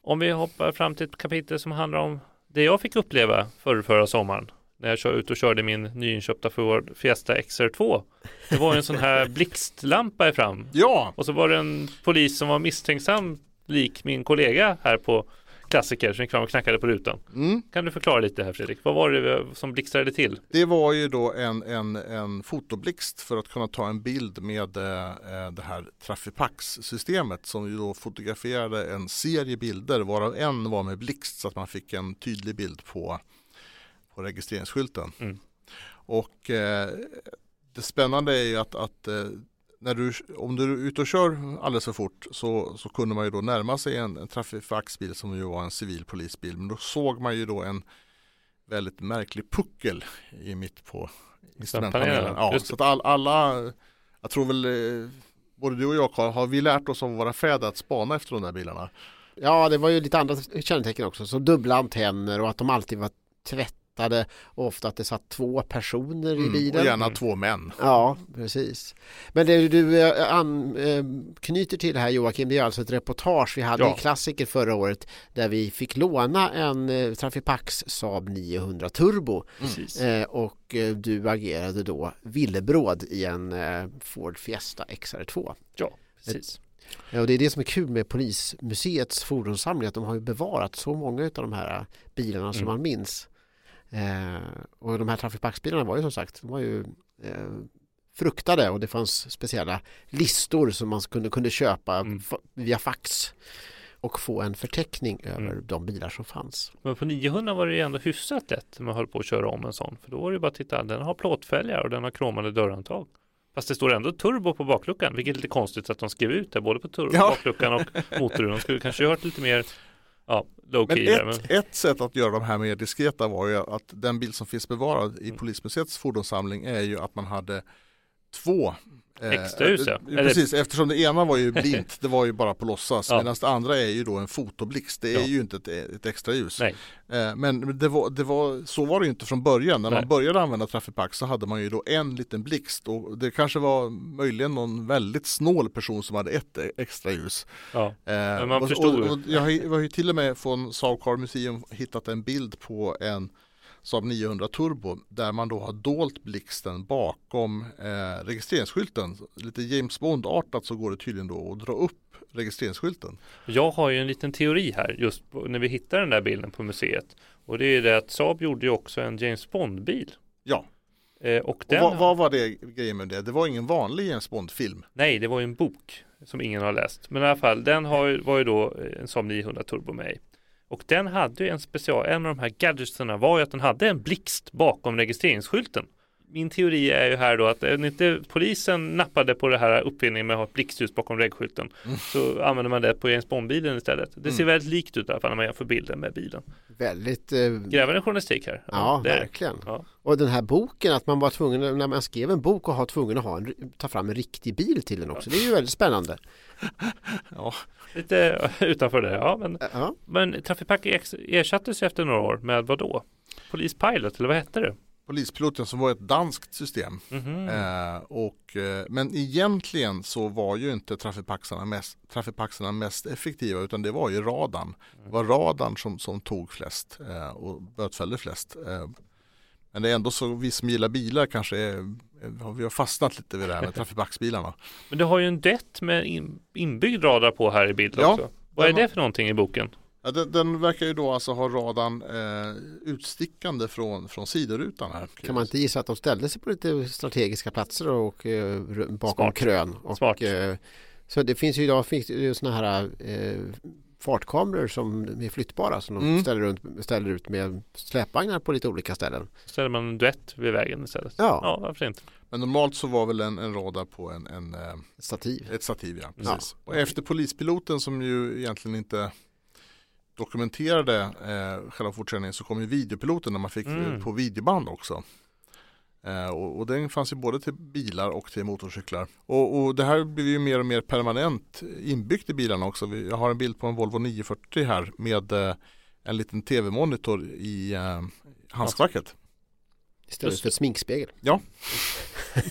Speaker 3: Om vi hoppar fram till ett kapitel som handlar om det jag fick uppleva förra, förra sommaren. När jag kör ut och körde min nyinköpta Ford Fiesta XR2. Det var en sån här blixtlampa i fram.
Speaker 2: Ja!
Speaker 3: Och så var det en polis som var misstänksam lik min kollega här på Klassiker som gick fram och knackade på rutan.
Speaker 2: Mm.
Speaker 3: Kan du förklara lite här Fredrik? Vad var det som blixtrade till?
Speaker 2: Det var ju då en, en, en fotoblixt för att kunna ta en bild med eh, det här Trafipax-systemet som ju då fotograferade en serie bilder varav en var med blixt så att man fick en tydlig bild på, på registreringsskylten.
Speaker 3: Mm.
Speaker 2: Och eh, det spännande är ju att, att eh, när du, om du är ute och kör alldeles för fort så, så kunde man ju då närma sig en, en Trafifax-bil som ju var en civil polisbil. Men då såg man ju då en väldigt märklig puckel i mitt på instrumentpanelen.
Speaker 3: Panelen,
Speaker 2: Ja, så att all, alla, jag tror väl eh, både du och jag Carl, har vi lärt oss av våra fäder att spana efter de där bilarna?
Speaker 1: Ja, det var ju lite andra kännetecken också. Så dubbla antenner och att de alltid var tvättade och ofta att det satt två personer i
Speaker 2: Mm,
Speaker 1: bilen.
Speaker 2: och gärna två män.
Speaker 1: Ja, precis. Men det du eh, an, eh, knyter till här Joakim, det är alltså ett reportage vi hade
Speaker 2: Ja.
Speaker 1: i Klassiker förra året där vi fick låna en eh, Trafipax Saab 900 Turbo. Eh, och du agerade då villebråd i en Ford Fiesta XR2.
Speaker 3: Ja, precis.
Speaker 1: Ja, och det är det som är kul med Polismuseets fordonssamling att de har bevarat så många av de här bilarna som
Speaker 3: Mm.
Speaker 1: man minns. Eh, och de här Trafipax-bilarna var ju som sagt de var ju eh, fruktade och det fanns speciella listor som man kunde, kunde köpa
Speaker 3: Mm.
Speaker 1: via fax och få en förteckning över
Speaker 3: Mm.
Speaker 1: de bilar som fanns.
Speaker 3: Men på 900 var det ju ändå hyfsat lätt när man höll på att köra om en sån. För då var det ju bara att titta, den har plåtfälgar och den har kromade dörrhandtag. Fast det står ändå turbo på bakluckan, vilket är lite konstigt att de skrev ut det både på tur-
Speaker 2: Ja.
Speaker 3: bakluckan och motorn. De skulle kanske gjort lite mer ja,
Speaker 2: Men ett,
Speaker 3: Men...
Speaker 2: ett sätt att göra de här mer diskreta var ju att den bild som finns bevarad i
Speaker 3: Mm.
Speaker 2: Polismuseets fordonssamling är ju att man hade två eh,
Speaker 3: Extraljus, ja.
Speaker 2: eh,
Speaker 3: Eller-
Speaker 2: Precis, eftersom det ena var ju blint, det var ju bara på låtsas.
Speaker 3: Ja.
Speaker 2: Medan det andra är ju då en fotoblixt, det är
Speaker 3: Ja.
Speaker 2: ju inte ett, ett extra ljus.
Speaker 3: Nej.
Speaker 2: Eh, Men det var, det var, så var det ju inte från början. När
Speaker 3: Nej.
Speaker 2: man började använda Trafipax så hade man ju då en liten blixt och det kanske var möjligen någon väldigt snål person som hade ett extra ljus.
Speaker 3: Ja.
Speaker 2: Eh,
Speaker 3: Men man
Speaker 2: och,
Speaker 3: förstod
Speaker 2: och, jag har ju- jag har ju till och med från Saab Car Museum hittat en bild på en Saab 900 Turbo där man då har dolt blixten bakom eh, registreringsskylten. Lite James Bond-artat så går det tydligen då att dra upp registreringsskylten.
Speaker 3: Jag har ju en liten teori här just när vi hittar den där bilden på museet. Och det är det att Saab gjorde ju också en James Bond-bil.
Speaker 2: Ja.
Speaker 3: Eh, och
Speaker 2: Och
Speaker 3: den,
Speaker 2: vad, vad var det grejen med det? Det var ingen vanlig James Bond-film.
Speaker 3: Nej, det var ju en bok som ingen har läst. Men i alla fall, den har, ju- var ju då eh, en Saab 900 Turbo med i. Och den hade ju en special, en av de här gadgetsarna var ju att den hade en blixt bakom registreringsskylten. Min teori är ju här då att om inte polisen nappade på det här uppfinningen med att ha blixtljus bakom regskylten så använder man det på James Bond-bilen istället. Det ser
Speaker 1: Mm.
Speaker 3: väldigt likt ut i alla fall när man jämför bilden med bilen.
Speaker 1: Väldigt eh,
Speaker 3: Grävande journalistik här.
Speaker 1: Ja,
Speaker 3: det.
Speaker 1: verkligen.
Speaker 3: Ja.
Speaker 1: Och den här boken, att man var tvungen, när man skrev en bok och har tvungen att ha en, ta fram en riktig bil till den också. Det är ju väldigt spännande.
Speaker 2: Ja.
Speaker 3: Lite utanför det, ja. Men,
Speaker 1: ja.
Speaker 3: men Trafipack ersattes ju efter några år med vad då? Polispilot, eller vad hette det?
Speaker 2: Polispiloten som var ett danskt system.
Speaker 3: Mhm.
Speaker 2: Eh, och, eh, men egentligen så var ju inte Trafipaxarna mest, Trafipaxarna mest effektiva utan det var ju radarn. Det var radarn som, som tog flest eh, och bötfällde flest. Eh, men det är ändå så, vi som gillar bilar kanske är, har vi har fastnat lite vid det här med Trafipax-bilarna.
Speaker 3: Men du har ju en det med in, inbyggd radar på här i bilden
Speaker 2: Ja,
Speaker 3: också. Vad är det för någonting i boken?
Speaker 2: Ja, den, den verkar ju då alltså ha radarn eh, utstickande från, från sidorutan här.
Speaker 1: Kan man inte gissa att de ställde sig på lite strategiska platser och eh, bakom
Speaker 3: Smart.
Speaker 1: krön? Och,
Speaker 3: Smart.
Speaker 1: Eh, så det finns ju idag finns ju såna här eh, fartkameror som är flyttbara som de
Speaker 2: Mm.
Speaker 1: ställer, runt, ställer ut med släpvagnar på lite olika ställen.
Speaker 3: Ställer man en duett vid vägen istället.
Speaker 1: Ja.
Speaker 3: ja varför inte?
Speaker 2: Men normalt så var väl en, en radar på en, en eh,
Speaker 1: stativ.
Speaker 2: Ett stativ ja,
Speaker 1: Ja.
Speaker 2: precis. Och efter polispiloten som ju egentligen inte dokumenterade eh, själva fortkörningen så kom ju videopiloten när man fick
Speaker 3: Mm.
Speaker 2: på videoband också. Eh, och, och den fanns ju både till bilar och till motorcyklar. Och, och det här blir ju mer och mer permanent inbyggt i bilarna också. Vi, jag har en bild på en Volvo 940 här med eh, en liten tv-monitor i eh, handskfacket.
Speaker 1: Istället för sminkspegel.
Speaker 2: Ja.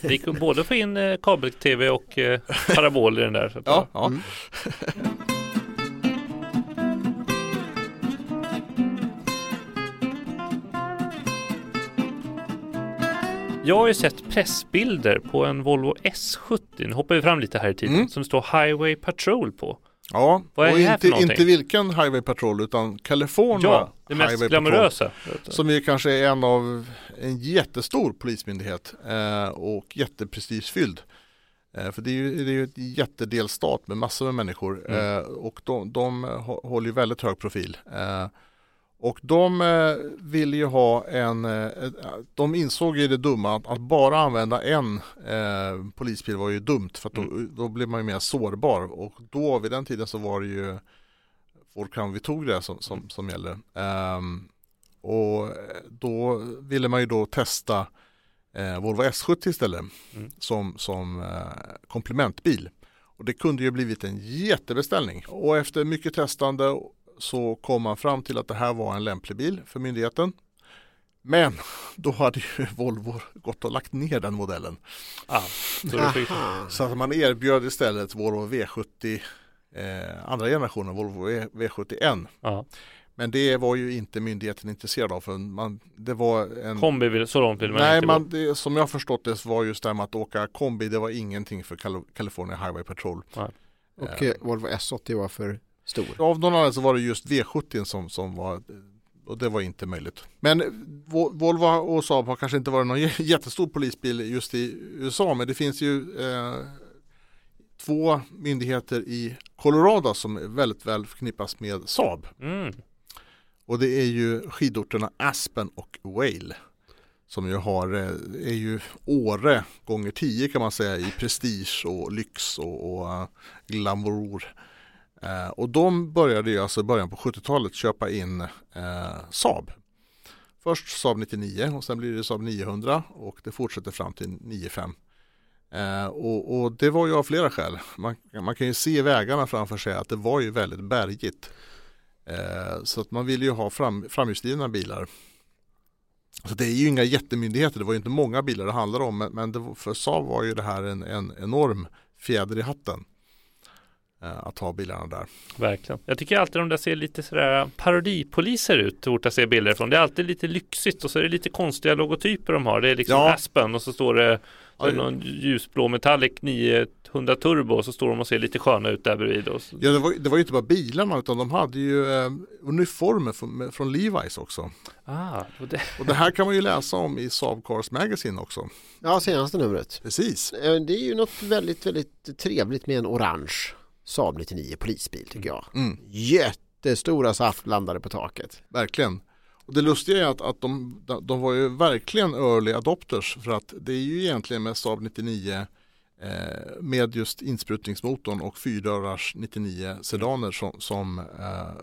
Speaker 3: Det gick att både få in eh, kabel-tv och eh, parabol i den där. Så att,
Speaker 2: Ja, ja.
Speaker 1: Mm.
Speaker 3: Jag har ju sett pressbilder på en Volvo S70. Nu hoppar vi fram lite här i tiden.
Speaker 2: Mm.
Speaker 3: Som står Highway Patrol på.
Speaker 2: Ja,
Speaker 3: Vad är
Speaker 2: och
Speaker 3: det här
Speaker 2: inte,
Speaker 3: för
Speaker 2: inte vilken Highway Patrol utan California
Speaker 3: Ja, det mest
Speaker 2: Highway
Speaker 3: glamorösa.
Speaker 2: Patrol, som ju kanske är en av en jättestor polismyndighet eh, och jätteprestigefylld. Eh, för det är ju det är ju ett jättedelstat med massor med människor
Speaker 3: Mm.
Speaker 2: eh, och de, de hå- håller ju väldigt hög profil. Eh, och de eh, vill ju ha en, eh, ett- de insåg ju det dumma att, att bara använda en eh, polisbil var ju dumt för att då, då blir man ju mer sårbar och då vid den tiden så var det ju Ford Crown Victoria som, som, som gäller. Ehm, och då ville man ju då testa eh, Volvo S70 istället som, som eh, komplementbil. Och det kunde ju blivit en jättebeställning. Och efter mycket testande så kom man fram till att det här var en lämplig bil för myndigheten. Men då hade ju Volvo gått och lagt ner den modellen.
Speaker 3: Ah, så
Speaker 2: att man erbjöd istället Volvo V70 eh, andra generationen, Volvo V- V71.
Speaker 3: Ja.
Speaker 2: Men det var ju inte myndigheten intresserad av för man, det var en
Speaker 3: Kombi så långt vill man
Speaker 2: Nej,
Speaker 3: inte
Speaker 2: man, det, som jag förstått det så var just det här med att åka kombi, det var ingenting för Cali- California Highway Patrol.
Speaker 1: Och eh, Volvo S80 var för stor.
Speaker 2: Av någon anledning så var det just V70 som, som var och det var inte möjligt. Men Vo- Volvo och Saab har kanske inte varit någon jättestor polisbil just i USA men det finns ju eh, två myndigheter i Colorado som väldigt väl förknippas med Saab.
Speaker 3: Mm.
Speaker 2: Och det är ju skidorterna Aspen och Whale. Som ju har, eh, är ju Åre gånger tio kan man säga i prestige och lyx och, och eh, glamour. Eh, och de började ju alltså i början på 70-talet köpa in eh, Saab. Först Saab 99 och sen blir det Saab 900 och det fortsätter fram till 95. Eh, och, och det var ju av flera skäl. Man, man kan ju se vägarna framför sig att det var ju väldigt bergigt. Eh, så att man ville ju ha fram, framhjulsdrivna bilar. Så det är ju inga jättemyndigheter, det var ju inte många bilar det handlar om men, men det, för Saab var ju det här en, en enorm fjäder i hatten eh, att ha bilarna där.
Speaker 3: Verkligen. Jag tycker alltid de där ser lite sådär parodipoliser ut, fort jag ser bilder från. Det är alltid lite lyxigt och så är det lite konstiga logotyper de har. Det är liksom
Speaker 2: Ja.
Speaker 3: Aspen och så står det så någon ljusblå Metallic 900 Turbo och så står de och ser lite sköna ut där bredvid. Så.
Speaker 2: Ja, det, var, det var ju inte bara bilarna utan de hade ju eh, uniformer från, från Levi's också.
Speaker 3: Ah, och det...
Speaker 2: Och det här kan man ju läsa om i Saab Cars Magazine också.
Speaker 1: Ja, senaste numret.
Speaker 2: Precis.
Speaker 1: Eh, Det är ju något väldigt, väldigt trevligt med en orange Saab 99 polisbil tycker jag.
Speaker 2: Mm.
Speaker 1: Jättestora saftblandare på taket.
Speaker 2: Verkligen. Och det lustiga är att, att de, de var ju verkligen early adopters för att det är ju egentligen med Saab 99 eh, med just insprutningsmotorn och fyrdörrars 99 sedaner som, som eh,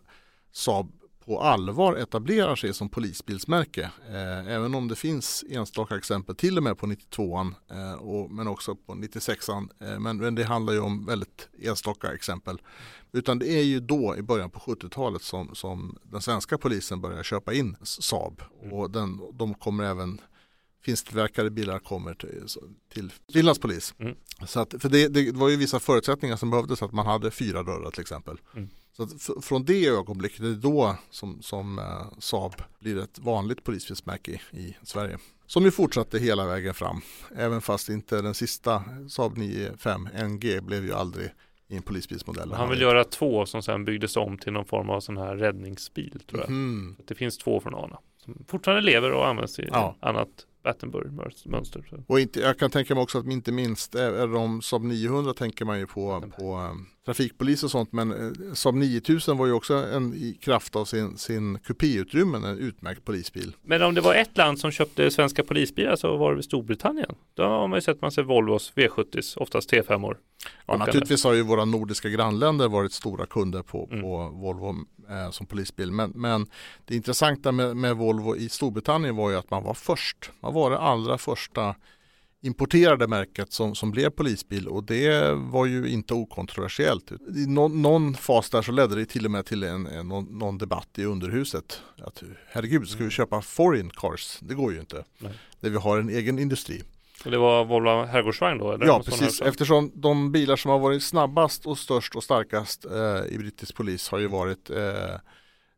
Speaker 2: Saab på allvar etablerar sig som polisbilsmärke. Eh, även om det finns enstaka exempel till och med på 92an eh, men också på 96an. Eh, men, men det handlar ju om väldigt enstaka exempel. Utan det är ju då i början på 70-talet som, som den svenska polisen börjar köpa in Saab och den, de kommer även finsktillverkade bilar kommer till, till Finlands polis.
Speaker 3: Mm.
Speaker 2: Så att, för det, det var ju vissa förutsättningar som behövdes att man hade fyra dörrar till exempel.
Speaker 3: Mm.
Speaker 2: Så att från det ögonblicket, det är då som, som eh, Saab blir ett vanligt polisbilsmärke i, i Sverige. Som ju fortsatte hela vägen fram. Även fast inte den sista Saab 95 NG blev ju aldrig i en polisbilsmodell.
Speaker 3: Han vill göra två som sen byggdes om till någon form av sån här räddningsbil tror jag. Att Det finns två från ANA som fortfarande lever och används i
Speaker 2: Ja.
Speaker 3: annat Battenburg-mönster.
Speaker 2: Och inte, jag kan tänka mig också att inte minst är de Saab 900 tänker man ju på, på um, trafikpolis och sånt men eh, Saab 9000 var ju också en, i kraft av sin, sin kupéutrymmen en utmärkt polisbil.
Speaker 3: Men om det var ett land som köpte svenska polisbilar så var det Storbritannien. Då har man ju sett massa Volvos V70, oftast T5-or.
Speaker 2: Ja, naturligtvis har ju våra nordiska grannländer varit stora kunder på,
Speaker 3: Mm.
Speaker 2: på Volvo eh, som polisbil. Men, men det intressanta med, med Volvo i Storbritannien var ju att man var först. Man var det allra första importerade märket som, som blev polisbil och det var ju inte okontroversiellt. I någon, någon fas där så ledde det till och med till en, en, någon, någon debatt i underhuset. Att, herregud, ska vi köpa foreign cars? Det går ju inte.
Speaker 3: Mm. Nej.
Speaker 2: Där vi har en egen industri.
Speaker 3: Och det var Volvo herrgårdsvagn då? Eller?
Speaker 2: Ja, precis. Eftersom de bilar som har varit snabbast och störst och starkast eh, i brittisk polis har ju varit eh,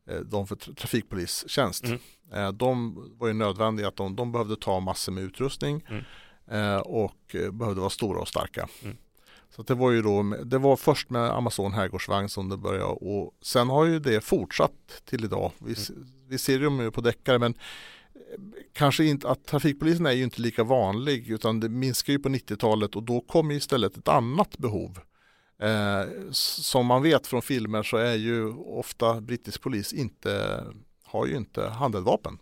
Speaker 2: eh, de för tra- trafikpolistjänst.
Speaker 3: Mm.
Speaker 2: Eh, de var ju nödvändiga att de, de behövde ta massor med utrustning
Speaker 3: Mm.
Speaker 2: Eh, och eh, behövde vara stora och starka.
Speaker 3: Mm.
Speaker 2: Så det var ju då, det var först med Amazon herrgårdsvagn som det började och sen har ju det fortsatt till idag. Vi, s- vi ser dem ju på deckare men kanske inte att trafikpolisen är ju inte lika vanlig utan det minskar ju på 90-talet och då kommer istället ett annat behov. Eh, som man vet från filmer så är ju ofta brittisk polis inte, har ju inte handeldvapen.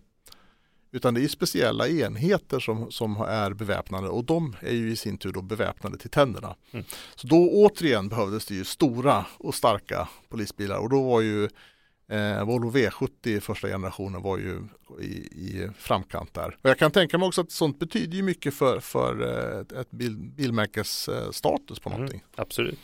Speaker 2: Utan det är speciella enheter som, som är beväpnade och de är ju i sin tur då beväpnade till tänderna.
Speaker 3: Mm.
Speaker 2: Så då återigen behövdes det ju stora och starka polisbilar och då var ju Eh, Volvo V70 första generationen var ju i, i framkant där. Och jag kan tänka mig också att sånt betyder ju mycket för, för eh, ett, ett bil, bilmärkes eh, status på någonting.
Speaker 3: Absolut.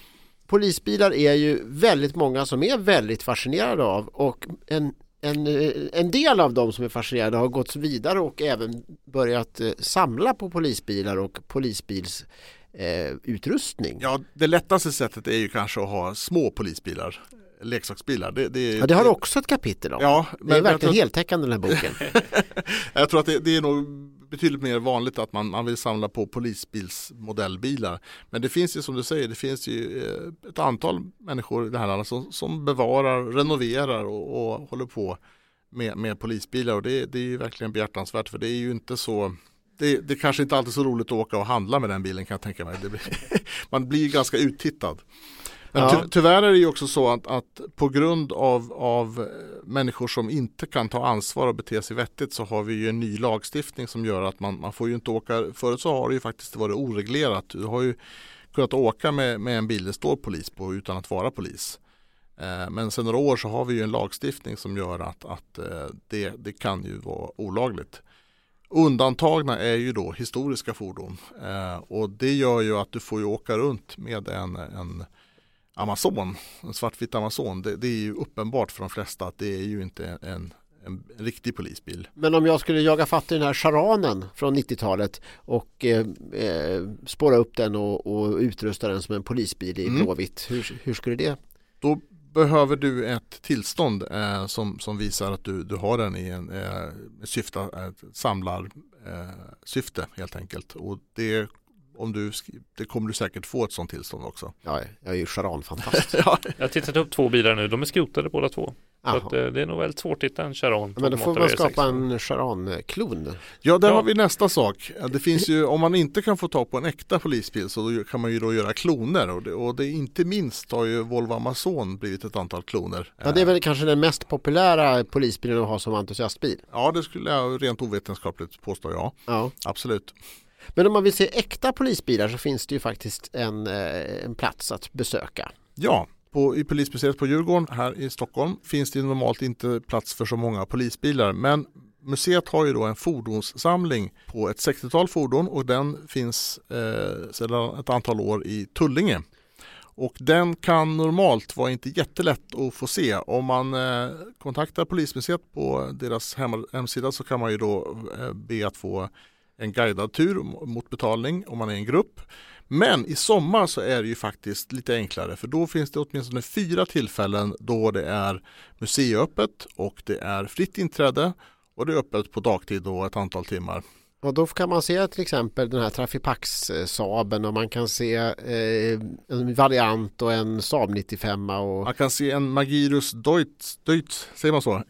Speaker 1: Polisbilar är ju väldigt många som är väldigt fascinerade av och en, en, eh, en del av dem som är fascinerade har gått vidare och även börjat eh, samla på polisbilar och polisbils eh, utrustning.
Speaker 2: Ja, det lättaste sättet är ju kanske att ha små polisbilar, leksaksbilar. Det, det,
Speaker 1: Ja, det har också ett kapitel om.
Speaker 2: Ja,
Speaker 1: det är verkligen
Speaker 2: tror-
Speaker 1: heltäckande den här boken.
Speaker 2: Jag tror att det, det är nog betydligt mer vanligt att man, man vill samla på polisbilsmodellbilar. Men det finns ju som du säger, det finns ju eh, ett antal människor i det här landet som, som bevarar, renoverar och, och håller på med, med polisbilar och det, det är ju verkligen behjärtansvärt för det är ju inte så det, det kanske inte alltid är så roligt att åka och handla med den bilen kan jag tänka mig. Blir, man blir ganska uttittad. Men ty, tyvärr är det ju också så att, att på grund av, av människor som inte kan ta ansvar och bete sig vettigt så har vi ju en ny lagstiftning som gör att man, man får ju inte åka, förut så har det ju faktiskt varit oreglerat. Du har ju kunnat åka med, med en bil det står polis på utan att vara polis. Eh, Men sedan några år så har vi ju en lagstiftning som gör att, att eh, det, det kan ju vara olagligt. Undantagna är ju då historiska fordon eh, och det gör ju att du får ju åka runt med en, en Amazon, en svartvit Amazon. Det, det är ju uppenbart för de flesta att det är ju inte en en riktig polisbil.
Speaker 1: Men om jag skulle jaga fatt i den här charanen från 90-talet och eh, eh, spåra upp den och, och utrusta den som en polisbil i
Speaker 2: Mm.
Speaker 1: blåvitt, hur, hur skulle det?
Speaker 2: Då behöver du ett tillstånd eh, som, som visar att du, du har den i en eh, syfte, ett samlar eh, syfte helt enkelt. Och det, om du, det kommer du säkert få ett sådant tillstånd också.
Speaker 1: Ja, jag är ju charanfantast.
Speaker 2: ja.
Speaker 3: Jag har tittat upp två bilar nu, de är skrotade båda två. Så att, eh, det är nog väldigt svårt att hitta en Charon. på
Speaker 1: Men då får man
Speaker 3: V6.
Speaker 1: skapa en charan-klon.
Speaker 2: Ja, där
Speaker 3: Ja.
Speaker 2: har vi nästa sak. Det finns ju, om man inte kan få tag på en äkta polisbil så kan man ju då göra kloner och det, och det inte minst har ju Volvo Amazon blivit ett antal kloner.
Speaker 1: Ja, det är väl kanske den mest populära polisbilen att ha som entusiastbil.
Speaker 2: Ja, det skulle jag rent ovetenskapligt påstå ja.
Speaker 1: Ja.
Speaker 2: Absolut.
Speaker 1: Men om man vill se äkta polisbilar så finns det ju faktiskt en, eh, en plats att besöka.
Speaker 2: Ja, på, i polismuseet på Djurgården här i Stockholm finns det normalt inte plats för så många polisbilar men museet har ju då en fordonssamling på ett 60-tal fordon och den finns eh, sedan ett antal år i Tullinge. Och den kan normalt vara inte jättelätt att få se. Om man eh, kontaktar Polismuseet på deras hemsida så kan man ju då eh, be att få en guidad tur mot betalning om man är en grupp. Men i sommar så är det ju faktiskt lite enklare för då finns det åtminstone fyra tillfällen då det är museiöppet och det är fritt inträde och det är öppet på dagtid då ett antal timmar.
Speaker 1: Och då kan man se till exempel den här Trafipax-Saaben och man kan se eh, en variant och en Saab 95 och
Speaker 2: Man kan se en Magirus Deutz, Deutz säger man så?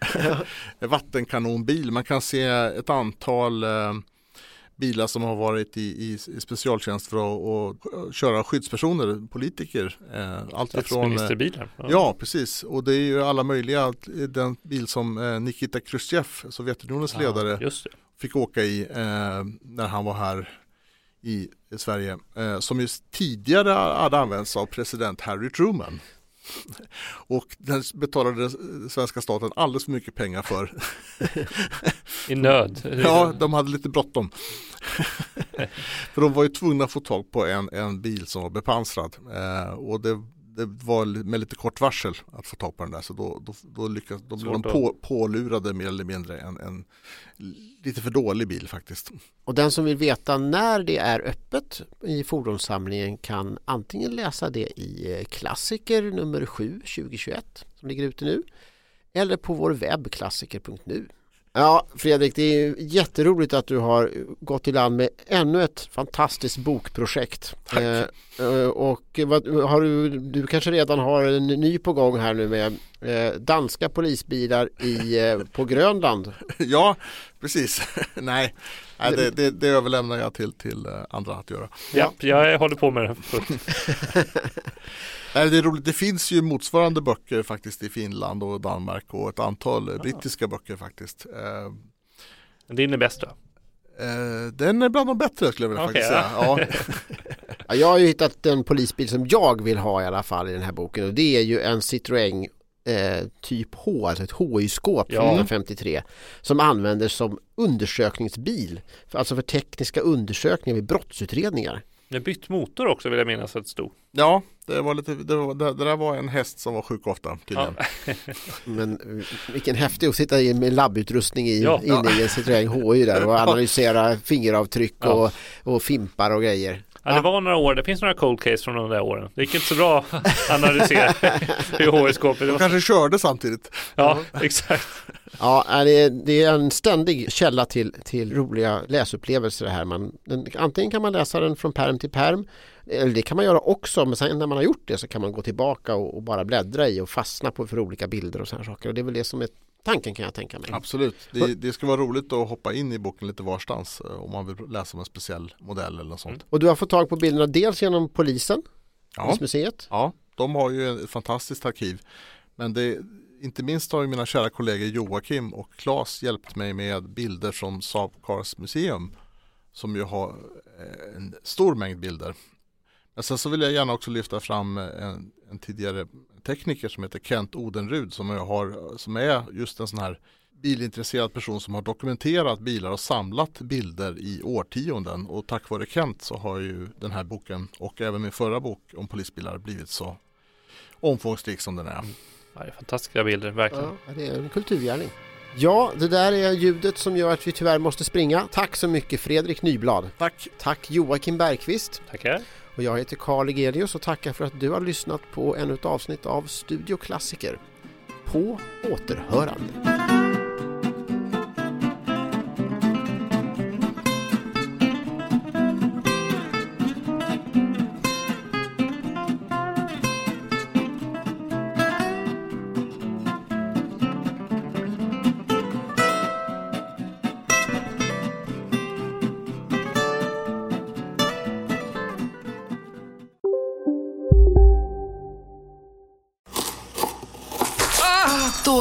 Speaker 2: Vattenkanonbil. Man kan se ett antal eh, bilar som har varit i, i, i specialtjänst för att, att köra skyddspersoner, politiker. Eh, allt ifrån, eh.
Speaker 3: Ja.
Speaker 2: Ja, precis. Och det är ju alla möjliga. Den bil som eh, Nikita Khrushchev, Sovjetunionens
Speaker 3: Ja,
Speaker 2: ledare, fick åka i eh, när han var här i Sverige. Eh, som just tidigare hade använts av president Harry Truman. Och den betalade den svenska staten alldeles för mycket pengar för.
Speaker 3: I nöd.
Speaker 2: ja, de hade lite bråttom. för de var ju tvungna att få tag på en, en bil som var bepansrad. Eh, och det, det var med lite kort varsel att få tag på den där. Så då, då, då, lyckas, då blev de på, pålurade mer eller mindre en, en lite för dålig bil faktiskt.
Speaker 1: Och den som vill veta när det är öppet i fordonssamlingen kan antingen läsa det i eh, Klassiker nummer 7 2021 som ligger ute nu eller på vår webb klassiker.nu. Ja Fredrik, det är jätteroligt att du har gått i land med ännu ett fantastiskt bokprojekt.
Speaker 2: Tack.
Speaker 1: Eh, eh, och vad, har du, du kanske redan har en ny på gång här nu med eh, danska polisbilar i, eh, på Grönland.
Speaker 2: ja, precis. Nej, Nej det, det, det överlämnar jag till, till eh, andra att göra.
Speaker 3: Ja, jag håller på med det.
Speaker 2: Nej, det är roligt. Det finns ju motsvarande böcker faktiskt i Finland och Danmark och ett antal eh, brittiska böcker faktiskt. Eh,
Speaker 3: Din är bäst då?
Speaker 2: eh, den är bland de bättre skulle jag vilja
Speaker 3: Okej,
Speaker 2: faktiskt säga.
Speaker 3: ja.
Speaker 2: Ja.
Speaker 1: Ja, jag har ju hittat en polisbil som jag vill ha i alla fall i den här boken och det är ju en Citroën eh, typ H, alltså ett HY-skåp
Speaker 3: Ja.
Speaker 1: från 1953 som användes som undersökningsbil, för, alltså för tekniska undersökningar vid brottsutredningar.
Speaker 3: Jag bytt motor också vill jag minnas att det stod.
Speaker 2: ja, det var lite, det, var, det, det där var en häst som var sjuk ofta tydligen.
Speaker 3: Ja.
Speaker 1: Men vilken häftig att sitta i med labbutrustning i,
Speaker 3: Ja.
Speaker 1: inne i en Citroën HY där och analysera fingeravtryck
Speaker 3: Ja.
Speaker 1: och, och fimpar och grejer.
Speaker 3: Ja, det var några år, det finns några cold case från de där åren. Det gick inte så bra att analysera hur HI-skåpet
Speaker 2: De kanske körde samtidigt.
Speaker 3: Ja, exakt.
Speaker 1: Ja, är det, det är en ständig källa till, till roliga läsupplevelser det här. Man, den, antingen kan man läsa den från perm till perm eller det kan man göra också men sen när man har gjort det så kan man gå tillbaka och, och bara bläddra i och fastna på för olika bilder och sådana saker. Och det är väl det som är tanken kan jag tänka mig.
Speaker 2: Absolut, det, det ska vara roligt att hoppa in i boken lite varstans eh, om man vill läsa om en speciell modell eller något sånt.
Speaker 1: Och du har fått tag på bilderna dels genom polisen,
Speaker 2: Ja.
Speaker 1: Polismuseet.
Speaker 2: Ja, de har ju ett fantastiskt arkiv. Men det, inte minst har ju mina kära kollegor Joakim och Claes hjälpt mig med bilder från Saab Cars Museum som ju har eh, en stor mängd bilder. Men sen så vill jag gärna också lyfta fram en, en tidigare tekniker som heter Kent Odenrud som, jag har, som är just en sån här bilintresserad person som har dokumenterat bilar och samlat bilder i årtionden och tack vare Kent så har ju den här boken och även min förra bok om polisbilar blivit så omfångsrik som den är.
Speaker 3: Ja, det är fantastiska bilder, verkligen.
Speaker 1: Ja, det är en kulturgärning. Ja, det där är ljudet som gör att vi tyvärr måste springa. Tack så mycket Fredrik Nyblad.
Speaker 2: Tack.
Speaker 1: Tack Joakim Bergqvist.
Speaker 3: Tackar.
Speaker 1: Och jag heter Karl Egerius och tackar för att du har lyssnat på ännu ett avsnitt av Studio Klassiker. På återhörande.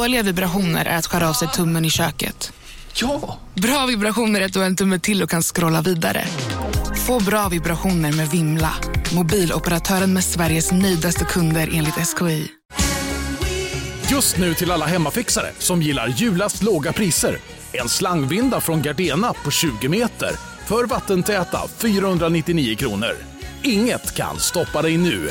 Speaker 9: Dåliga vibrationer är att skära av sig tummen i köket.
Speaker 10: Ja!
Speaker 9: Bra vibrationer är att du har en tumme till och kan scrolla vidare. Få bra vibrationer med Vimla. Mobiloperatören med Sveriges nöjdaste kunder enligt SKI.
Speaker 11: Just nu till alla hemmafixare som gillar julast låga priser. En slangvinda från Gardena på 20 meter för vattentäta 499 kronor. Inget kan stoppa dig nu.